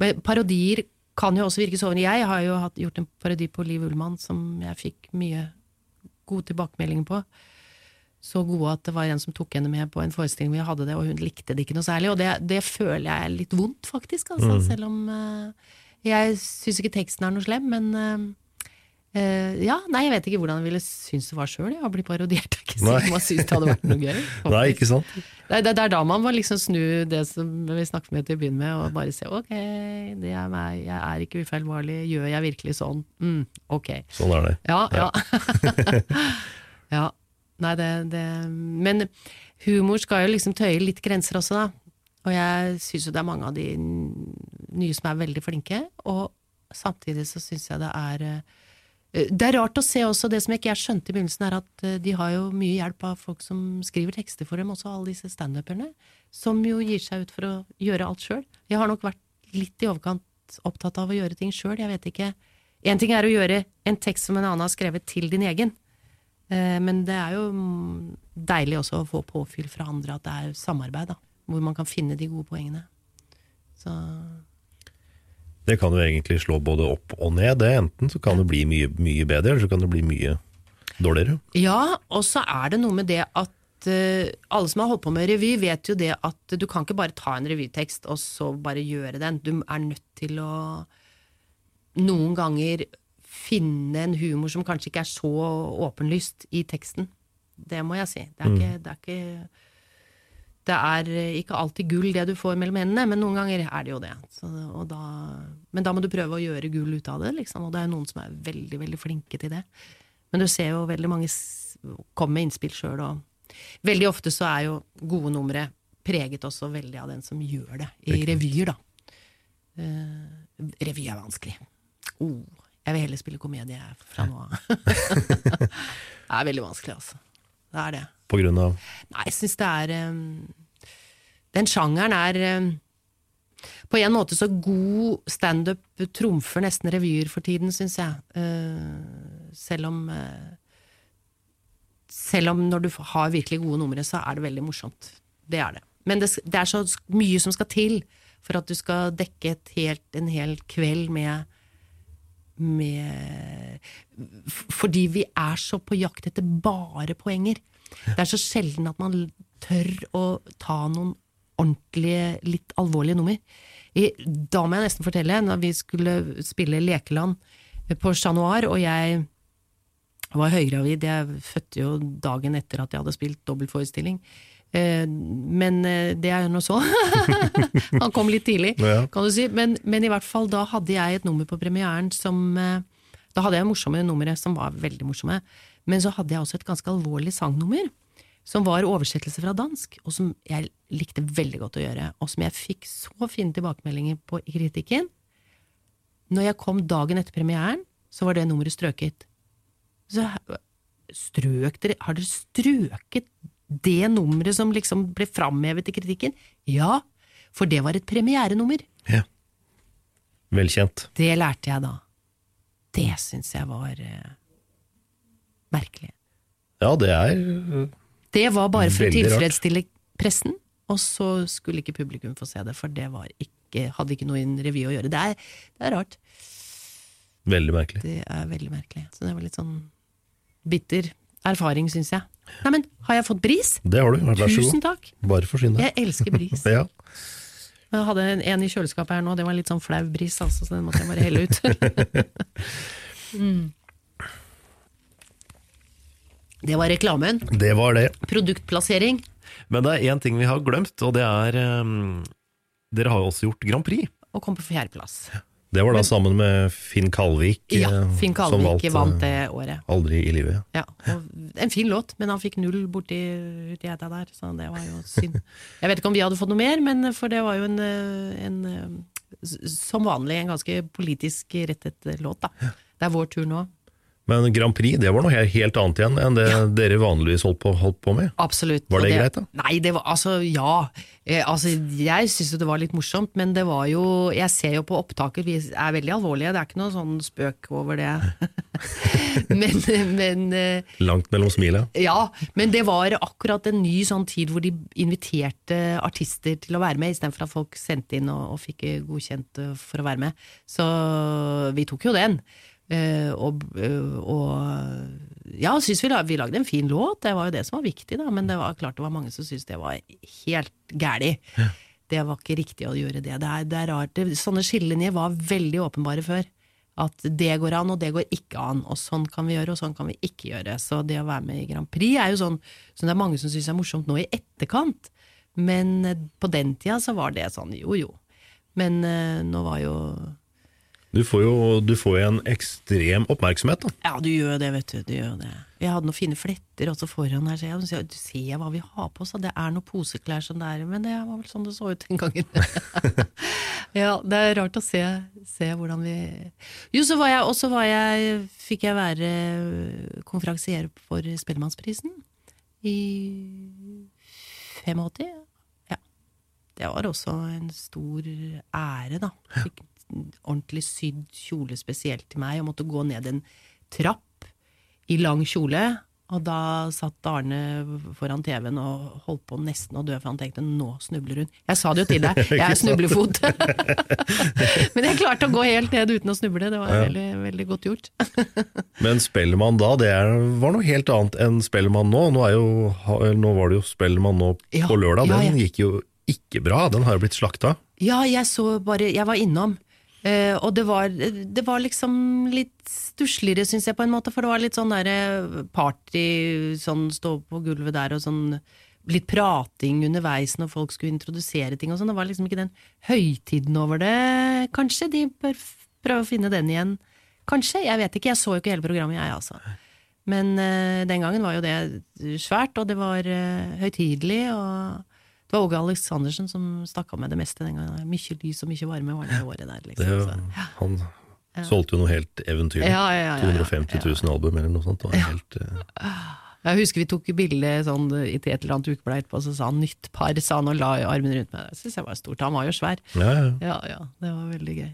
[SPEAKER 3] Men parodier kan jo også virke sårende. Jeg har jo hatt, gjort en parodi på Liv Ullmann som jeg fikk mye gode tilbakemeldinger på så gode at det var en som tok henne med på en forestilling hvor jeg hadde det, og hun likte det ikke noe særlig. Og det, det føler jeg er litt vondt, faktisk. Altså,
[SPEAKER 1] Mm.
[SPEAKER 3] Selv om uh, jeg syns ikke teksten er noe slem, men uh, uh, ja, nei, jeg vet ikke hvordan jeg ville synes det var sjøl, å bli parodiert. Det er ikke
[SPEAKER 1] Nei.
[SPEAKER 3] sikkert man synes det hadde vært noe gøy.
[SPEAKER 1] Nei, ikke sant?
[SPEAKER 3] Det, det, det er da man må liksom snu det som vi snakket med til å begynne med, og bare se ok, det er meg, jeg er ikke ufeilbarlig, gjør jeg virkelig sånn? Mm, ok.
[SPEAKER 1] Sånn er det.
[SPEAKER 3] Ja, ja. ja. Nei, det, det Men humor skal jo liksom tøye litt grenser også, da. Og jeg syns jo det er mange av de nye som er veldig flinke, og samtidig så syns jeg det er eh, Det er rart å se også, det som ikke jeg skjønte i begynnelsen, er at eh, de har jo mye hjelp av folk som skriver tekster for dem, også alle disse standuperne, som jo gir seg ut for å gjøre alt sjøl. Jeg har nok vært litt i overkant opptatt av å gjøre ting sjøl, jeg vet ikke. Én ting er å gjøre en tekst som en annen har skrevet til din egen, Men det er jo mm, deilig også å få påfyll fra andre at det er samarbeid, da. Hvor man kan finne de gode poengene. Så
[SPEAKER 1] Det kan jo egentlig slå både opp og ned. Det. Enten så kan det bli mye, mye bedre, eller så kan det bli mye dårligere.
[SPEAKER 3] Ja, og så er det noe med det at eh, alle som har holdt på med revy, vet jo det at du kan ikke bare ta en revytekst og så bare gjøre den. Du er nødt til å noen ganger finne en humor som kanskje ikke er så åpenlyst i teksten. Det må jeg si. Det er
[SPEAKER 1] Mm.
[SPEAKER 3] ikke, det er ikke det er ikke alltid gull det du får mellom hendene, men noen ganger er det jo det. Så, og da, men da må du prøve å gjøre gull ut av det, liksom. Og det er noen som er veldig, veldig flinke til det. Men du ser jo veldig mange komme med innspill sjøl, og veldig ofte så er jo gode numre preget også veldig av den som gjør det, i revyer, da. Uh, revy er vanskelig. Oh, jeg vil heller spille komedie fra nå av. det er veldig vanskelig, altså. Det er det.
[SPEAKER 1] På grunn av
[SPEAKER 3] Nei, jeg syns det er um, Den sjangeren er um, på en måte så god standup trumfer nesten revyer for tiden, syns jeg. Uh, selv om uh, Selv om når du har virkelig gode numre, så er det veldig morsomt. Det er det. Men det, det er så mye som skal til for at du skal dekke et helt, en hel kveld med med Fordi vi er så på jakt etter bare poenger. Det er så sjelden at man tør å ta noen ordentlige, litt alvorlige nummer. I, da må jeg nesten fortelle, når vi skulle spille Lekeland på Chat Noir, og jeg var høygravid, jeg fødte jo dagen etter at jeg hadde spilt dobbeltforestilling. Eh, men eh, det er nå så. Han kom litt tidlig, kan du si. Men, men i hvert fall da hadde jeg et nummer på premieren som eh, Da hadde jeg morsomme numre som var veldig morsomme. Men så hadde jeg også et ganske alvorlig sangnummer. Som var oversettelse fra dansk, og som jeg likte veldig godt å gjøre. Og som jeg fikk så fine tilbakemeldinger på i kritikken. Når jeg kom dagen etter premieren, så var det nummeret strøket. Så strøk dere Har dere strøket det nummeret som liksom ble framhevet i kritikken? Ja, for det var et premierenummer.
[SPEAKER 1] Ja. Velkjent.
[SPEAKER 3] Det lærte jeg da. Det syns jeg var eh, merkelig.
[SPEAKER 1] Ja, det er uh,
[SPEAKER 3] Det var bare for å
[SPEAKER 1] tilfredsstille rart.
[SPEAKER 3] pressen, og så skulle ikke publikum få se det, for det var ikke ikke, hadde ikke noe i en revy å gjøre. Det er, det er rart.
[SPEAKER 1] Veldig merkelig.
[SPEAKER 3] Det er veldig merkelig. Så det var litt sånn bitter erfaring, syns jeg. Nei, men har jeg fått bris?
[SPEAKER 1] Det har du. Vær så god.
[SPEAKER 3] Tusen takk.
[SPEAKER 1] Bare forsyn deg.
[SPEAKER 3] Jeg elsker bris.
[SPEAKER 1] Ja.
[SPEAKER 3] Jeg hadde en, en i kjøleskapet her nå, det var litt sånn flau bris, altså, så den måtte jeg bare helle ut. mm. Det var reklamen.
[SPEAKER 1] Det var det.
[SPEAKER 3] Produktplassering.
[SPEAKER 1] Men det er én ting vi har glemt, og det er um, Dere har jo også gjort Grand Prix.
[SPEAKER 3] Og kom på fjerdeplass.
[SPEAKER 1] Det var da sammen med Finn Kalvik,
[SPEAKER 3] Ja,
[SPEAKER 1] Finn
[SPEAKER 3] Finn
[SPEAKER 1] som valgte
[SPEAKER 3] vant det året.
[SPEAKER 1] Aldri i livet.
[SPEAKER 3] Ja, En fin låt, men han fikk null borti uti eta der, så det var jo synd. Jeg vet ikke om vi hadde fått noe mer, men for det var jo en, eh, en eh, som vanlig en ganske politisk rettet låt, da. Det er vår tur nå.
[SPEAKER 1] Men Grand Prix det var noe helt annet igjen enn det dere vanligvis holdt på, holdt på med.
[SPEAKER 3] Absolutt.
[SPEAKER 1] Var
[SPEAKER 3] det,
[SPEAKER 1] det greit, da?
[SPEAKER 3] Nei, det var altså ja. Eh, altså, jeg syns jo det var litt morsomt, men det var jo Jeg ser jo på opptaket, vi er veldig alvorlige, det er ikke noe sånn spøk over det. men, men eh,
[SPEAKER 1] Langt mellom smila.
[SPEAKER 3] Ja, men det var akkurat en ny sånn tid hvor de inviterte artister til å være med, istedenfor at folk sendte inn og, og fikk godkjent eh, for å være med. Så vi tok jo den. Eh, og, eh, og ja, syns vi, vi lagde en fin låt, det var jo det som var viktig, da, men det var klart det var mange som syntes det var helt gæli. Det var ikke riktig å gjøre det. Det er, det er rart. Sånne skillelinjer var veldig åpenbare før. At det går an, og det går ikke an. Og sånn kan vi gjøre, og sånn kan vi ikke gjøre. Så det å være med i Grand Prix er jo sånn som det er mange som syns er morsomt nå i etterkant. Men eh, på den tida så var det sånn jo jo. Men nå var jo
[SPEAKER 1] Du får jo du får en ekstrem oppmerksomhet, da.
[SPEAKER 3] Ja, du gjør det, vet du. du gjør det. Jeg hadde noen fine fletter også foran her, så jeg sier, du ser hva vi har på oss, det er noen poseklær som det er, men det var vel sånn det så ut den gangen. ja, det er rart å se, se hvordan vi Jo, så var jeg, også var jeg, fikk jeg være konferansier for Spellemannsprisen i 85. Ja. Det var også en stor ære, da. Fikk ordentlig sydd kjole spesielt til meg, og måtte gå ned en trapp i lang kjole. Og da satt Arne foran TV-en og holdt på nesten å dø, for han tenkte nå snubler hun. Jeg sa det jo til deg, jeg er snublefot. Men jeg klarte å gå helt ned uten å snuble, det var
[SPEAKER 1] Ja.
[SPEAKER 3] veldig, veldig godt gjort.
[SPEAKER 1] Men Spellemann da, det var noe helt annet enn Spellemann nå. Nå, jo, nå var det jo Spellemann nå
[SPEAKER 3] Ja,
[SPEAKER 1] på lørdag,
[SPEAKER 3] ja,
[SPEAKER 1] den
[SPEAKER 3] ja.
[SPEAKER 1] gikk jo ikke bra. Den har jo blitt slakta.
[SPEAKER 3] Ja, jeg så bare Jeg var innom. Eh, og det var, det var liksom litt stussligere, syns jeg, på en måte. For det var litt sånn derre party, sånn stå på gulvet der og sånn Litt prating underveis når folk skulle introdusere ting og sånn. Det var liksom ikke den høytiden over det, kanskje. De bør prøve å finne den igjen. Kanskje, jeg vet ikke. Jeg så jo ikke hele programmet, jeg, altså. Men uh, den gangen var jo det svært, og det var uh, høytidelig. og det var Åge Aleksandersen som stakk av med det meste den gangen. Mye lys og mye varme var det året der.
[SPEAKER 1] Det,
[SPEAKER 3] ja.
[SPEAKER 1] Han solgte jo noe helt eventyrlig.
[SPEAKER 3] Ja, ja, ja, ja, ja.
[SPEAKER 1] 250 000 album eller noe sånt. Det var helt, Uh...
[SPEAKER 3] Jeg husker vi tok bilde sånn, i et eller annet ukeblad etterpå, så sa han 'nytt par', sa han og la armen rundt meg. Det syns jeg var stort. Han var jo svær.
[SPEAKER 1] ja, ja.
[SPEAKER 3] Ja, ja, det var veldig gøy.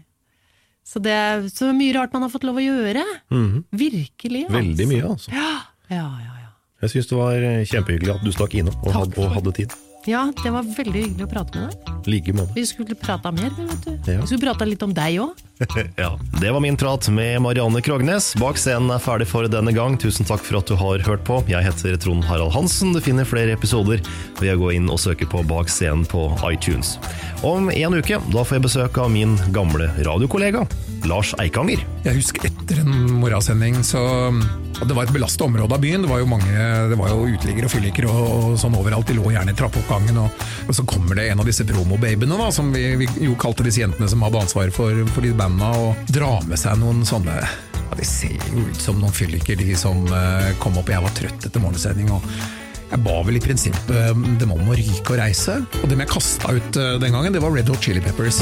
[SPEAKER 3] Så det er så mye rart man har fått lov å gjøre.
[SPEAKER 1] Mhm.
[SPEAKER 3] Virkelig. Altså.
[SPEAKER 1] Veldig mye, altså.
[SPEAKER 3] Ja, ja, ja. ja.
[SPEAKER 1] Jeg syns det var eh, kjempehyggelig at du stakk innom og, og hadde tid.
[SPEAKER 3] Ja, det var veldig hyggelig å prate med deg.
[SPEAKER 1] Like måte.
[SPEAKER 3] Vi skulle prata mer, vet du.
[SPEAKER 1] Ja.
[SPEAKER 3] Vi skulle prata litt om deg òg.
[SPEAKER 1] Ja, Det var min prat med Marianne Krognes. Bak scenen er ferdig for denne gang. Tusen takk for at du har hørt på. Jeg heter Trond Harald Hansen. Du finner flere episoder ved å gå inn og søke på Bak scenen på iTunes. Om en uke da får jeg besøk av min gamle radiokollega Lars Eikanger.
[SPEAKER 4] Jeg husker etter en morgensending så Det var et belastet område av byen. Det var jo mange, det var jo uteliggere og fylliker og, og sånn overalt. De lå gjerne i trappeoppgangen. Og, og så kommer det en av disse promobabyene, da, som vi, vi jo kalte disse jentene som hadde ansvaret for, for de bandene, og drar med seg noen sånne ja, De ser jo ut som noen fylliker, de som uh, kom opp. Jeg var trøtt etter morgensending. og jeg ba vel i prinsippet eh, dem om å ryke og reise, og dem jeg kasta ut eh, den gangen, det var Red Hot Chili Peppers.